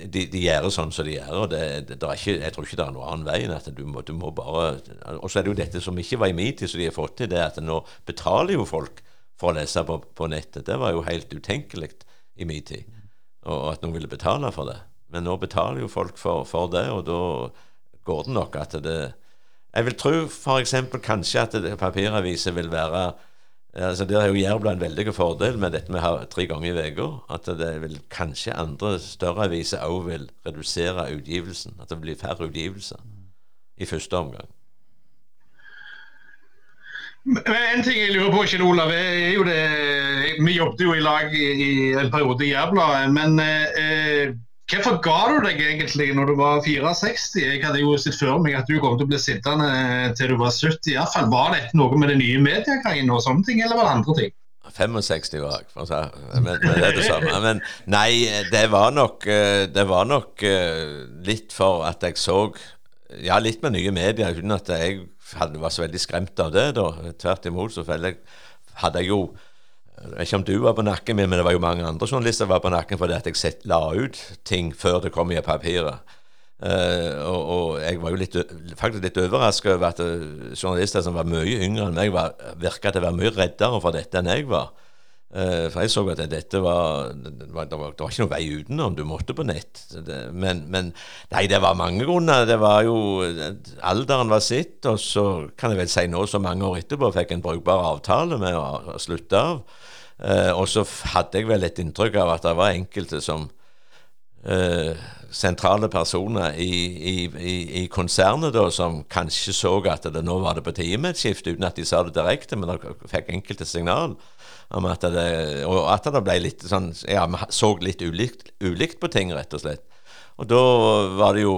de, de gjør det sånn som de gjør. og det, det, det ikke, Jeg tror ikke det er noen annen vei enn at du må, du må bare Og så er det jo dette som ikke var i min tid, som de har fått til, det er at nå betaler jo folk for å lese på, på nettet. Det var jo helt utenkelig i min tid, og, og at noen ville betale for det. Men nå betaler jo folk for, for det, og da går det nok at det Jeg vil tro f.eks. kanskje at papiraviser vil være Altså Der er jo Jærbla en veldig fordel med dette med å ha tre ganger i uka. At det vil kanskje andre større aviser òg vil redusere utgivelsen. At det blir færre utgivelser i første omgang. Men En ting jeg lurer på, Kjell Olav, er jo det Vi jobbet jo i lag i, i en periode i Jærbladet. Men eh, hvorfor ga du deg egentlig når du var 64? Jeg hadde jo sett for meg at du kom til å bli sittende til du var 70. i hvert fall. Var dette noe med det nye mediegreiene og sånne ting, eller var det andre ting? 65 var jeg, for å si. Men, men det er det samme. Men nei, det var nok, eh, det var nok eh, litt for at jeg så Ja, litt med nye medier, uten at jeg hadde, var så veldig skremt av det. da. Tvert imot så jeg, hadde jeg jo jeg vet ikke om du var på nakken min, men det var jo mange andre journalister var på nakken fordi at jeg sett, la ut ting før det kom i papiret. Uh, og, og jeg var jo litt, faktisk litt overrasket over at eh, journalister som var mye yngre enn meg, var, virka til å være mye reddere for dette enn jeg var. Eh, for jeg så at dette var det, var det, var ikke noen vei utenom. Du måtte på nett. Men, men nei, det var mange grunner. Det var jo Alderen var sitt, og så kan jeg vel si nå, så mange år etterpå, fikk en brukbar avtale med å, slutte av. Eh, og så hadde jeg vel et inntrykk av at det var enkelte som eh, sentrale personer i, i, i, i konsernet da, som kanskje så at det nå var det på tide med et skifte, uten at de sa det direkte, men de fikk enkelte signal om at det, og at det ble litt sånn Ja, vi så litt ulikt, ulikt på ting, rett og slett. Og da var det jo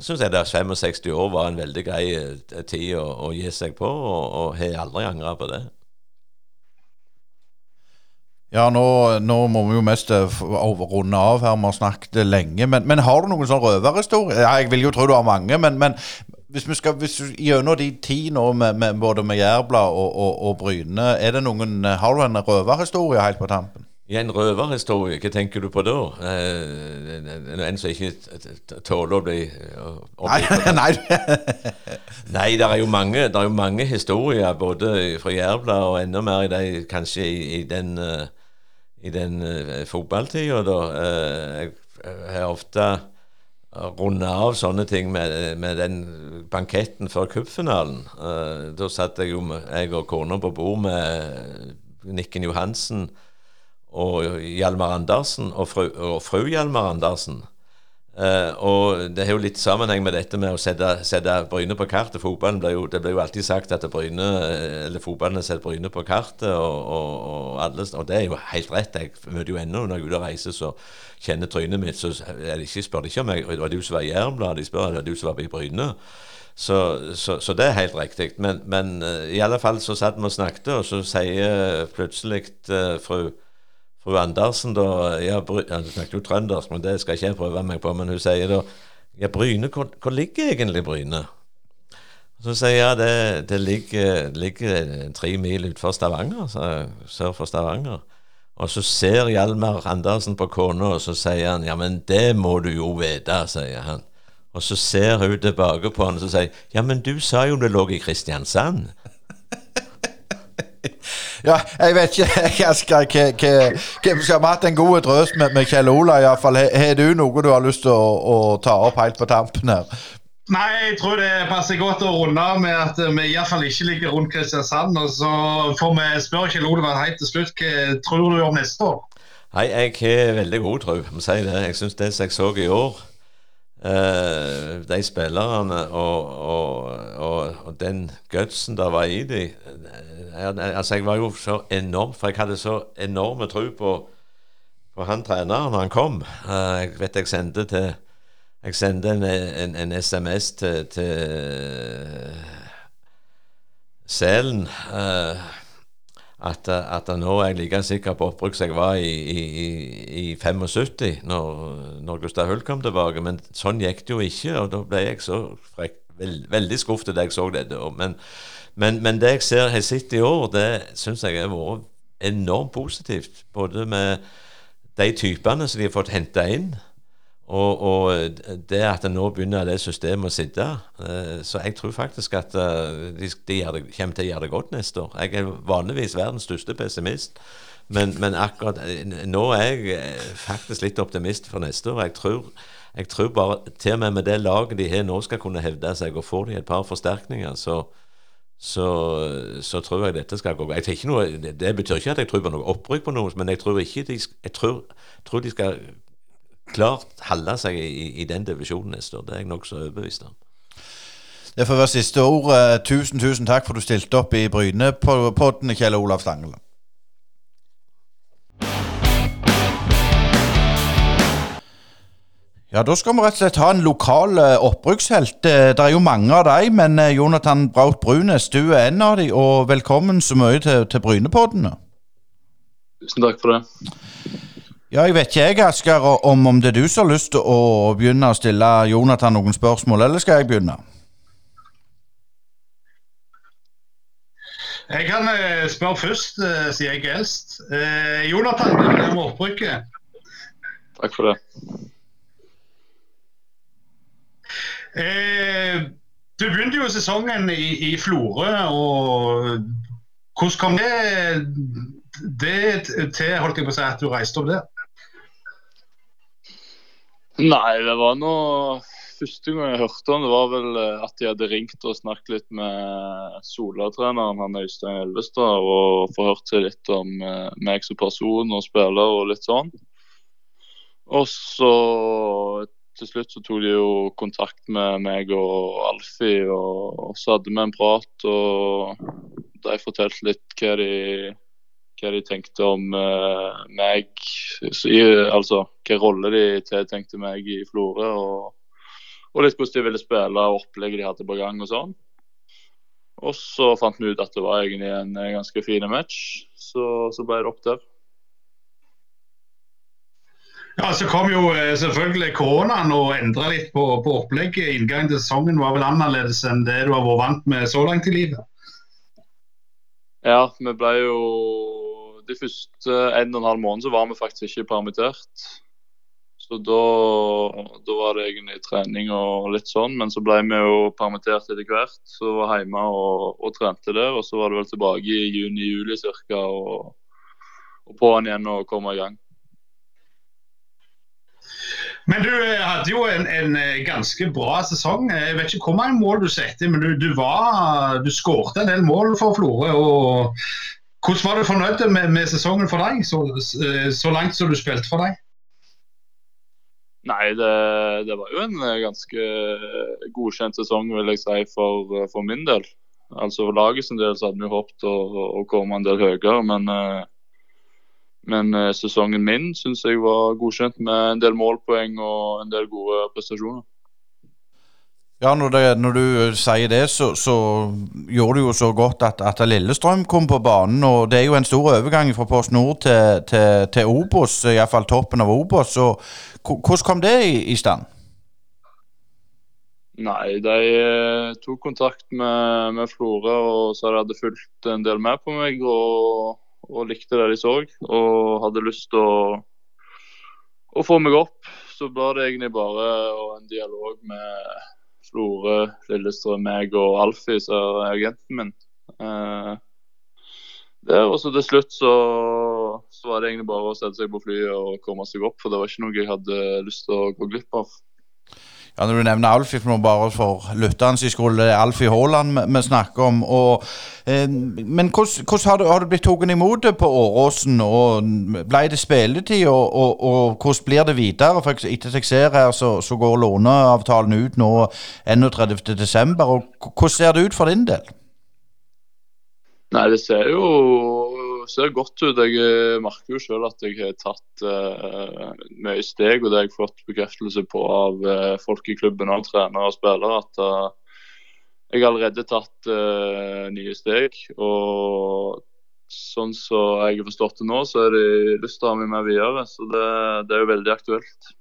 Syns jeg det 65 år var en veldig grei eh, tid å, å gi seg på, og, har aldri angra på det. Ja, nå, nå, må vi jo mest eh, runde av her. Vi har snakket lenge. Men, men har du noen sånn røverhistorie? Ja, jeg vil jo tro du har mange, men, men hvis vi skal hvis gjennom de ti nå med, med, både med Jærblad og, og, og, Bryne, er det noen, har du en røverhistorie helt på tampen? Ja, En røverhistorie, hva tenker du på da? Eh, en som ikke tåler å bli Nei, nei. nei det er jo mange er jo mange historier, både fra Jærbladet og enda mer i de, kanskje i, i den, uh, i den fotballtida, da. Jeg har ofte runde av sånne ting med, med den banketten før cupfinalen. Uh, da satt jeg jo jeg og kona på bord med Nikken Johansen og Hjalmar Andersen og fru, og fru Hjalmar Andersen. Uh, og det har jo litt sammenheng med dette med å sette, sette Bryne på kartet. Fotballen ble jo, det ble jo alltid sagt at Bryne, eller fotballen setter Bryne på kartet, og, og, og, alle, og, det er jo helt rett. Jeg møter jo ennå når jeg er ute og reiser, så kjenner trynet mitt, så er det ikke, spør de ikke om jeg var du som var i Jærenbladet, de spør om du som var i Bryne. Så, så, så, det er helt riktig. Men, men uh, i alle fall så satt vi og snakket, og så sier plutselig uh, fru fru Andersen, da ja, Hun snakket jo trøndersk, men det skal ikke jeg prøve meg på. Men hun sier da Ja, Bryne, hvor, hvor ligger egentlig Bryne? Så sier jeg ja, det, det ligger, ligger, tre mil utenfor Stavanger, sør for Stavanger. Og så ser Hjalmar Andersen på kona, og så sier han ja, men det må du jo vite, sier han. Og så ser hun tilbake på han og så sier ja, men du sa jo det lå i Kristiansand. Ja, jeg vet ikke Asker, hvem skal ha hatt en god drøs med, med Kjell Ola, iallfall. Har du noe du har lyst til å, å, ta opp helt på tampen her? Nei, jeg tror det passer godt å runde av med at vi iallfall ikke ligger rundt Kristiansand. Og så får vi spørre Kjell Olav helt til slutt, hva tror du om neste år? Nei, jeg har veldig god tro, må si det. Jeg syns det som jeg så i år Uh, de spillerne og, og, og, og, den gutsen der var i dem Altså, jeg var jo så enorm For jeg hadde så enorme tro på, på han treneren når han kom. Uh, jeg vet jeg sendte til Jeg sendte en, en, en SMS til, til Selen. Uh, at, at, nå er jeg like sikker på opprykk som jeg var i, i, i 75, når, når Gustav Hull kom tilbake. Men sånn gikk det jo ikke, og da ble jeg så frekk, veld, veldig skuffet da jeg så dette. Men, men, men, det jeg ser har sett i år, det syns jeg har vært enormt positivt. Både med de typene som de har fått henta inn, og, og, det at nå begynner det systemet å sitte eh, Så jeg tror faktisk at eh, de, de det, kommer til å gjøre det godt neste år. Jeg er vanligvis verdens største pessimist, men, men akkurat eh, nå er jeg faktisk litt optimist for neste år. Jeg tror, jeg tror bare til og med med det laget de har nå, skal kunne hevde seg. Og får de et par forsterkninger, så, så, så, tror jeg dette skal gå greit. Det, det betyr ikke at jeg tror på noe opprykk på noe, men jeg tror ikke de, jeg tror, tror de skal klart holde seg i, i den divisjonen neste år. Det er jeg nokså overbevist om. Det får være siste ord. Eh, tusen, tusen takk for at du stilte opp i Bryne-podden, Kjell Olav Stangeland. Ja, Da skal vi rett og slett ha en lokal uh, oppbrukshelt. Det er jo mange av dem, men uh, Jonathan Braut Brunes, du er en av dem. Og velkommen så mye til, til Brynepodden. Tusen takk for det. Ja, jeg vet ikke jeg, Asker, om, om det er du som har lyst til å begynne å stille Jonathan noen spørsmål, eller skal jeg begynne? Jeg kan uh, spørre først, sier siden jeg er eldst. Uh, Jonathan, det med opprykket. Takk for det. du begynte jo sesongen i, i Florø. og Hvordan kom det, det til holdt jeg på å si, at du reiste opp der? Nei, det var noe Første gang jeg hørte om det, var vel eh, at de hadde ringt og snakket litt med Sola-treneren, han Øystein Elvestad, og forhørt seg litt om eh, meg som person og spiller og litt sånn. Og så til slutt så tok de jo kontakt med meg og Alfie, og, og så hadde vi en prat. Og de fortalte litt hva de, hva de tenkte om uh, meg. I, altså hvilken rolle de tiltenkte meg i Florø. Og, og, litt hvordan de ville spille, og opplegget de hadde på gang og sånn. Og så fant vi ut at det var egentlig en ganske fin match, så, så ble det opp der. Ja, Så kom jo eh, selvfølgelig koronaen og endra litt på, på, opplegget. Inngangen til sesongen var vel annerledes enn det du har vært vant med så langt i livet? Ja, vi ble jo De første en og en halv måned så var vi faktisk ikke permittert. Så da, da, var det egentlig trening og litt sånn. Men så ble vi jo permittert etter hvert. Så var hjemme og, og trente der. Og så var det vel tilbake i juni-juli ca. Og, og på'n igjen og komme i gang. Men du eh, hadde jo en, en, eh, ganske bra sesong. Jeg vet ikke hvor mange mål du satte, men du, du, var, du skårte en del mål for Florø. og Hvordan var du fornøyd med, med sesongen for deg, så, eh, så, langt som du spilte for deg? Nei, det, det, var jo en ganske godkjent sesong, vil jeg si, for, for min del. Altså For laget sin del så hadde vi håpet å, å komme en del høyere, men men eh, sesongen min syns jeg var godkjent med en del målpoeng og en del gode prestasjoner. Ja, når, det, når du sier det, så, så, gjorde du jo så godt at, at, Lillestrøm kom på banen. og Det er jo en stor overgang fra Post Nord til, til, til Obos, iallfall toppen av Obos. så Hvordan kom det i, i stand? Nei, de eh, tok kontakt med, med Florø og sa de hadde fulgt en del med på meg. og og likte det de så. Og hadde lyst til å, å, få meg opp. Så ble det egentlig bare en dialog med Flore, Lillestrøm, meg og Alfie, som er agenten min. Eh, der, og så til slutt så, så, var det egentlig bare å sette seg på flyet og komme seg opp. For det var ikke noe jeg hadde lyst til å gå glipp av. Ja, Når du nevner Alfie, for bare for lytterne det er Alfie Haaland vi snakker om. Og, eh, men hvordan, har, har, du, blitt tatt imot på Åråsen? og Ble det spilletid, og, og, og, hvordan blir det videre? For Etter jeg ser her, så, så går låneavtalen ut nå 31.12. Hvordan ser det ut for din del? Nei, det ser jo ser godt ut. Jeg eh, merker jo selv at jeg har tatt uh, mye steg, og det har jeg fått bekreftelse på av uh, folk i klubben og trenere og spillere. At uh, jeg har allerede tatt nye steg. Og sånn som så jeg har forstått det nå, så er de lyst til å ha meg med videre. Så det, det er jo veldig aktuelt.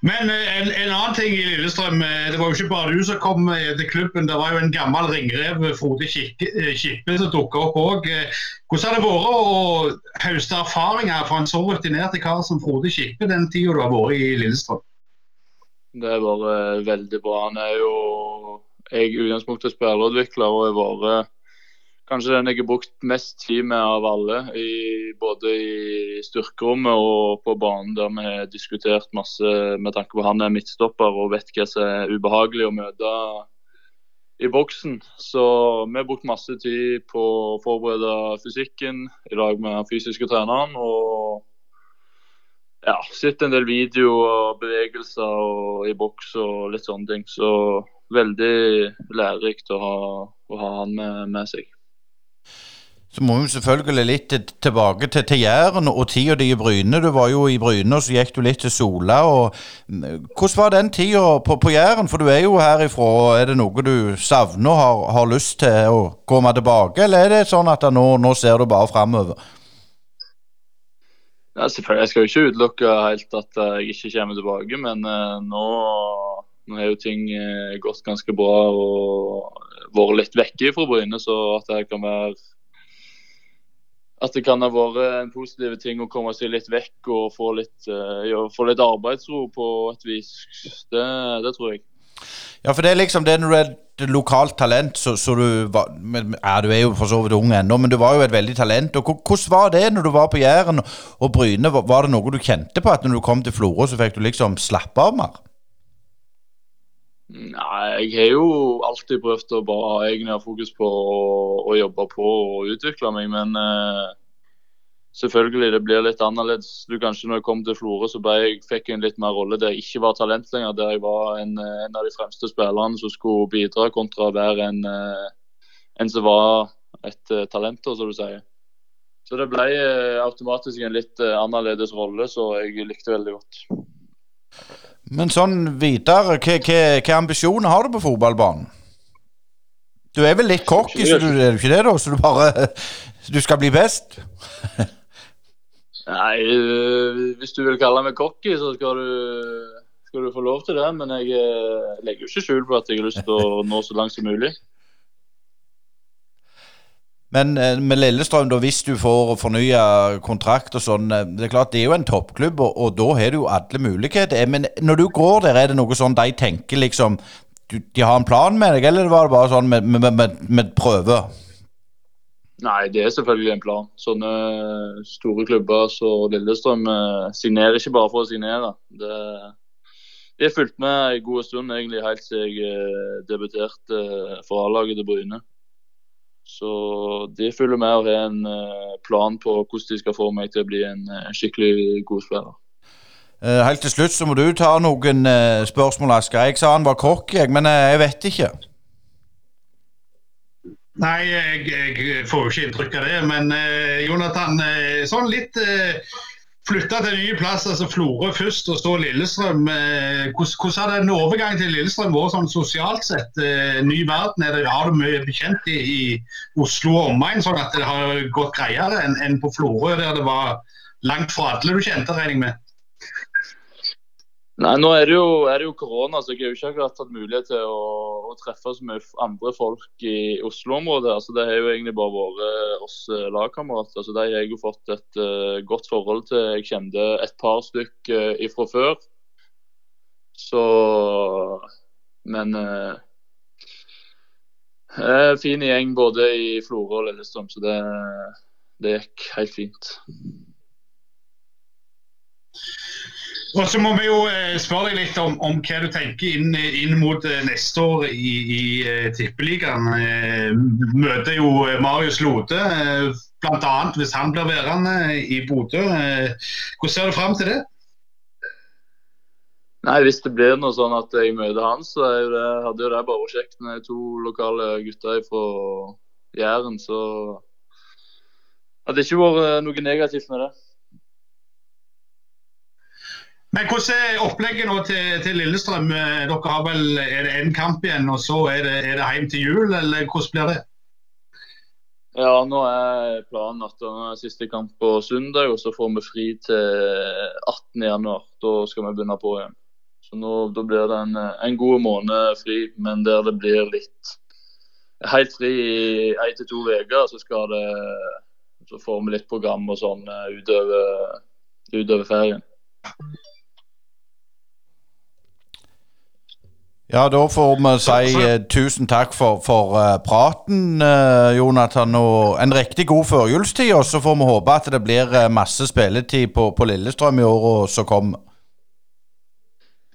Men eh, en, en, annen ting i Lillestrøm. Eh, det var jo ikke bare du som kom eh, til klubben. Det var jo en gammel ringrev, Frode Kippe, som dukka opp òg. Hvordan har det vært å høste erfaringer fra en så rutinert kar som Frode Kippe den tida du har vært i Lillestrøm? Det har vært veldig bra. Han er jo jeg i utgangspunktet spillerutvikler og har vært kanskje den jeg har brukt mest tid med av alle. I, både i styrkerommet og på banen, der vi har diskutert masse med tanke på han er midtstopper og vet hva som er ubehagelig å møte i boksen. Så vi har brukt masse tid på å forberede fysikken i lag med den fysiske treneren. Og ja, sett en del video og bevegelser og, i boks og litt sånne ting. Så veldig lærerikt å ha, å ha han med, med seg. Så må vi selvfølgelig litt tilbake til, til Jæren og tida di i Bryne. Du var jo i Bryne, og så gikk du litt til Sola. Og, mm, hvordan var den tida på, på Jæren? For du er jo herifra. Er det noe du savner og har, har, lyst til å komme tilbake, eller er det sånn at nå, nå ser du bare framover? Ja, selvfølgelig. Jeg skal jo ikke utelukke helt at jeg ikke kommer tilbake, men uh, nå, nå har jo ting uh, gått ganske bra og vært litt vekke fra Bryne, så at jeg kan være at det kan ha vært en positiv ting å komme seg litt vekk og få litt, uh, ja, få litt arbeidsro på et vis. Det, det, tror jeg. Ja, for det er liksom det er et lokalt talent, så, så du var Ja, du er jo for så vidt ung ennå, men du var jo et veldig talent. og Hvordan var det når du var på Jæren og Bryne? Var det noe du kjente på at når du kom til Florø, så fikk du liksom slappe av mer? Nei, jeg har jo alltid prøvd å bare ha egne fokus på å, jobbe på og utvikle meg. Men uh, selvfølgelig, det blir litt annerledes. Du kanskje Når jeg kom til Florø, så jeg, fikk jeg en litt mer rolle der jeg ikke var talent lenger. Der jeg var en, en av de fremste spillerne som skulle bidra, kontra å være en, en som var et talent, som du sier. Så det ble automatisk en litt annerledes rolle, så jeg likte veldig godt. Men sånn videre, hvilke ambisjoner har du på fotballbanen? Du er vel litt cocky, så du, er du ikke det, da? Så du bare Du skal bli best? Nei, øh, hvis du vil kalle meg cocky, så skal du, skal du få lov til det. Men jeg øh, legger jo ikke skjul på at jeg har lyst til å nå så langt som mulig. Men øh, med Lillestrøm, da, hvis du får fornya kontrakt og sånn Det er klart det er jo en toppklubb, og, og da har du jo alle muligheter. Men når du går der, er det noe sånn de tenker liksom du, de har en plan med deg, eller var det bare sånn med, med, prøve? Nei, det er selvfølgelig en plan. Sånne store klubber som Lillestrøm eh, signerer ikke bare for å signere. Det, de har fulgt med en god stund, egentlig helt siden jeg eh, debuterte for A-laget til Bryne. Så de følger med og har en eh, plan på hvordan de skal få meg til å bli en skikkelig god spiller. Uh, helt til slutt så må du ta noen spørsmål, Asker. Jeg sa han var kokk, jeg, men jeg vet ikke. Nei, jeg, jeg, får jo ikke inntrykk av det. Men Jonathan, sånn litt Flytta til nye plasser, altså Florø først, og så Lillestrøm. Hvordan har den overgangen til Lillestrøm vært sånn sosialt sett? Ny verden, det, har du mye bekjent i, i Oslo og omegn, sånn at det har gått greiere enn, en på Florø, der det var langt fra alle du kjente, regner jeg med? Nei, nå er det, jo, korona, så jeg har jo ikke akkurat hatt mulighet til å, å treffe så mye andre folk i Oslo-området. Altså, det har jo egentlig bare vært oss eh, lagkamerater. Så de har jeg jo fått et uh, godt forhold til. Jeg kjente et par stykk uh, ifra før. Så Men uh, fin gjeng både i Florø og Lillestrøm, så det, det gikk helt fint. Og så må vi jo eh, spørre deg litt om, om hva du tenker inn, inn mot eh, neste år i, i uh, Tippeligaen. Møter jo Marius Lode, bl.a. hvis han blir værende i Bodø. hvordan ser du fram til det? Nei, Hvis det blir noe sånn at jeg møter han, så det, hadde jo det bare kjekt med to lokale gutter fra Jæren. Så hadde det ikke vært noe negativt med det. Men Hvordan er opplegget nå til, til, Lillestrøm? Eh, dere har vel, Er det én kamp igjen, og så er det, er det hjem til jul, eller hvordan blir det? Ja, nå er planen at det er siste kamp på søndag, og så får vi fri til 18.1. Da skal vi begynne på igjen. Så nå, Da blir det en, en god måned fri, men der det blir litt helt fri i én til to uker, så skal det så får vi litt program og sånn eh, utover, utover ferien. Ja, da får vi si uh, tusen takk for, for uh, praten, uh, Jonathan. Og en riktig god førjulstid. Og så får vi håpe at det blir masse spilletid på, på Lillestrøm i året som kommer.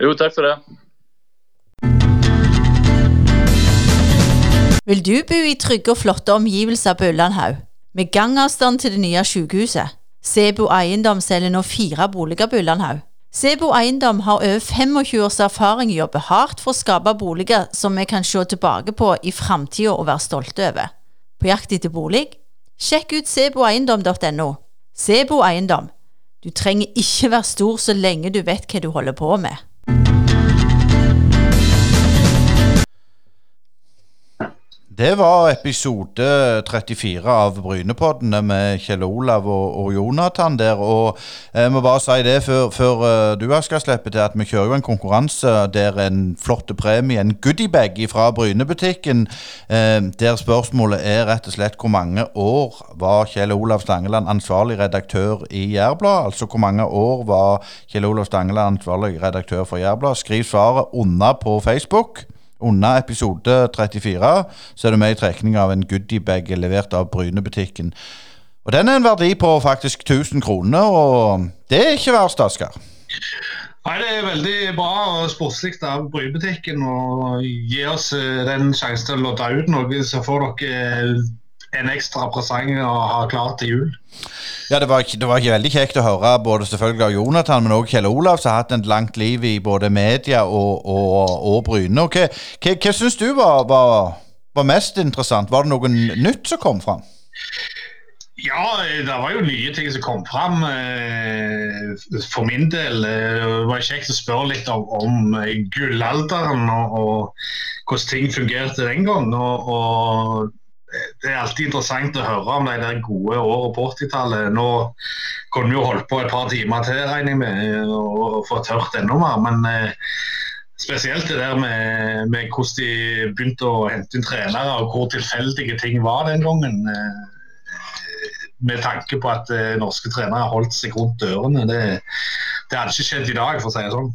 Jo, takk for det. Vil du bo i trygge og flotte omgivelser på Ullandhaug? Med gangavstand til det nye sykehuset? Sebo Eiendom selger nå fire boliger på Ullandhaug. Sebo Eiendom har over 25 års erfaring og jobber hardt for å skape boliger som vi kan se tilbake på i framtida og være stolte over. På jakt etter bolig? Sjekk ut seboeiendom.no. Sebo Eiendom. Du trenger ikke være stor så lenge du vet hva du holder på med. Det var episode 34 av Brynepoddene med Kjell Olav og, og Jonathan der. Og jeg må bare si det før, før uh, du skal slippe til, at vi kjører jo en konkurranse der en flott premie, en goodiebag fra Brynebutikken. eh, der spørsmålet er rett og slett hvor mange år var Kjell Olav Stangeland ansvarlig redaktør i Jærbladet? Altså hvor mange år var Kjell Olav Stangeland ansvarlig redaktør for Jærbladet? Skriv svaret unna på Facebook. Under episode 34 så er du med i trekning av en goodiebag levert av Brynebutikken. Og Den er en verdi på faktisk 1000 kroner, og det er ikke verst, Asker. Nei, Det er veldig bra og sportslig av Brynebutikken å gi oss eh, den sjansen til å lodde ut noe. Så får dere en ekstra presang å ha klart til jul. Ja, det var, ikke, det var ikke veldig kjekt å høre både selvfølgelig av Jonathan, men også Kjell Olav, som har hatt et langt liv i både media og, og, og Bryne. Og hva, hva, hva syns du var, var, var mest interessant? Var det noe nytt som kom fram? Ja, det var jo nye ting som kom fram. eh, For min del eh, det var kjekt å spørre litt om, om gullalderen og, og hvordan ting fungerte den gangen. Og, og det er alltid interessant å høre om de der gode årene på 80-tallet. Nå kunne vi jo holdt på et par timer til, regner med, og fått hørt enda mer. Men eh, spesielt det der med, med hvordan de begynte å hente inn trenere, og hvor tilfeldige ting var den gangen. eh, med tanke på at eh, norske trenere holdt seg rundt dørene. Det, det hadde ikke skjedd i dag, for å si det sånn.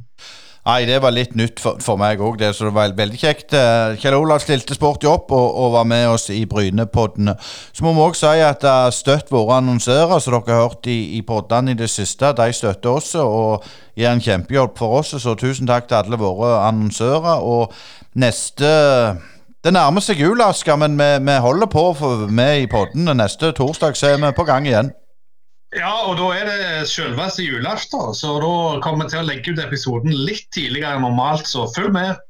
Nei, det var litt nytt for, for meg òg, det. Så det var veldig kjekt. Eh, Kjell Olav stilte sporty opp og, og var med oss i Brynepoddene. Så må vi òg si at har støtt våre annonsører, som dere har hørt i, i poddene i det siste. De støtter oss og gjør en kjempejobb for oss. Så tusen takk til alle våre annonsører. Og neste Det nærmer seg jul, Asker, men vi, vi holder på for, med i poddene. Neste torsdag så er vi på gang igjen. Ja, og da er det selveste julaften, så da kommer vi til å legge ut episoden litt tidligere enn normalt, så følg med.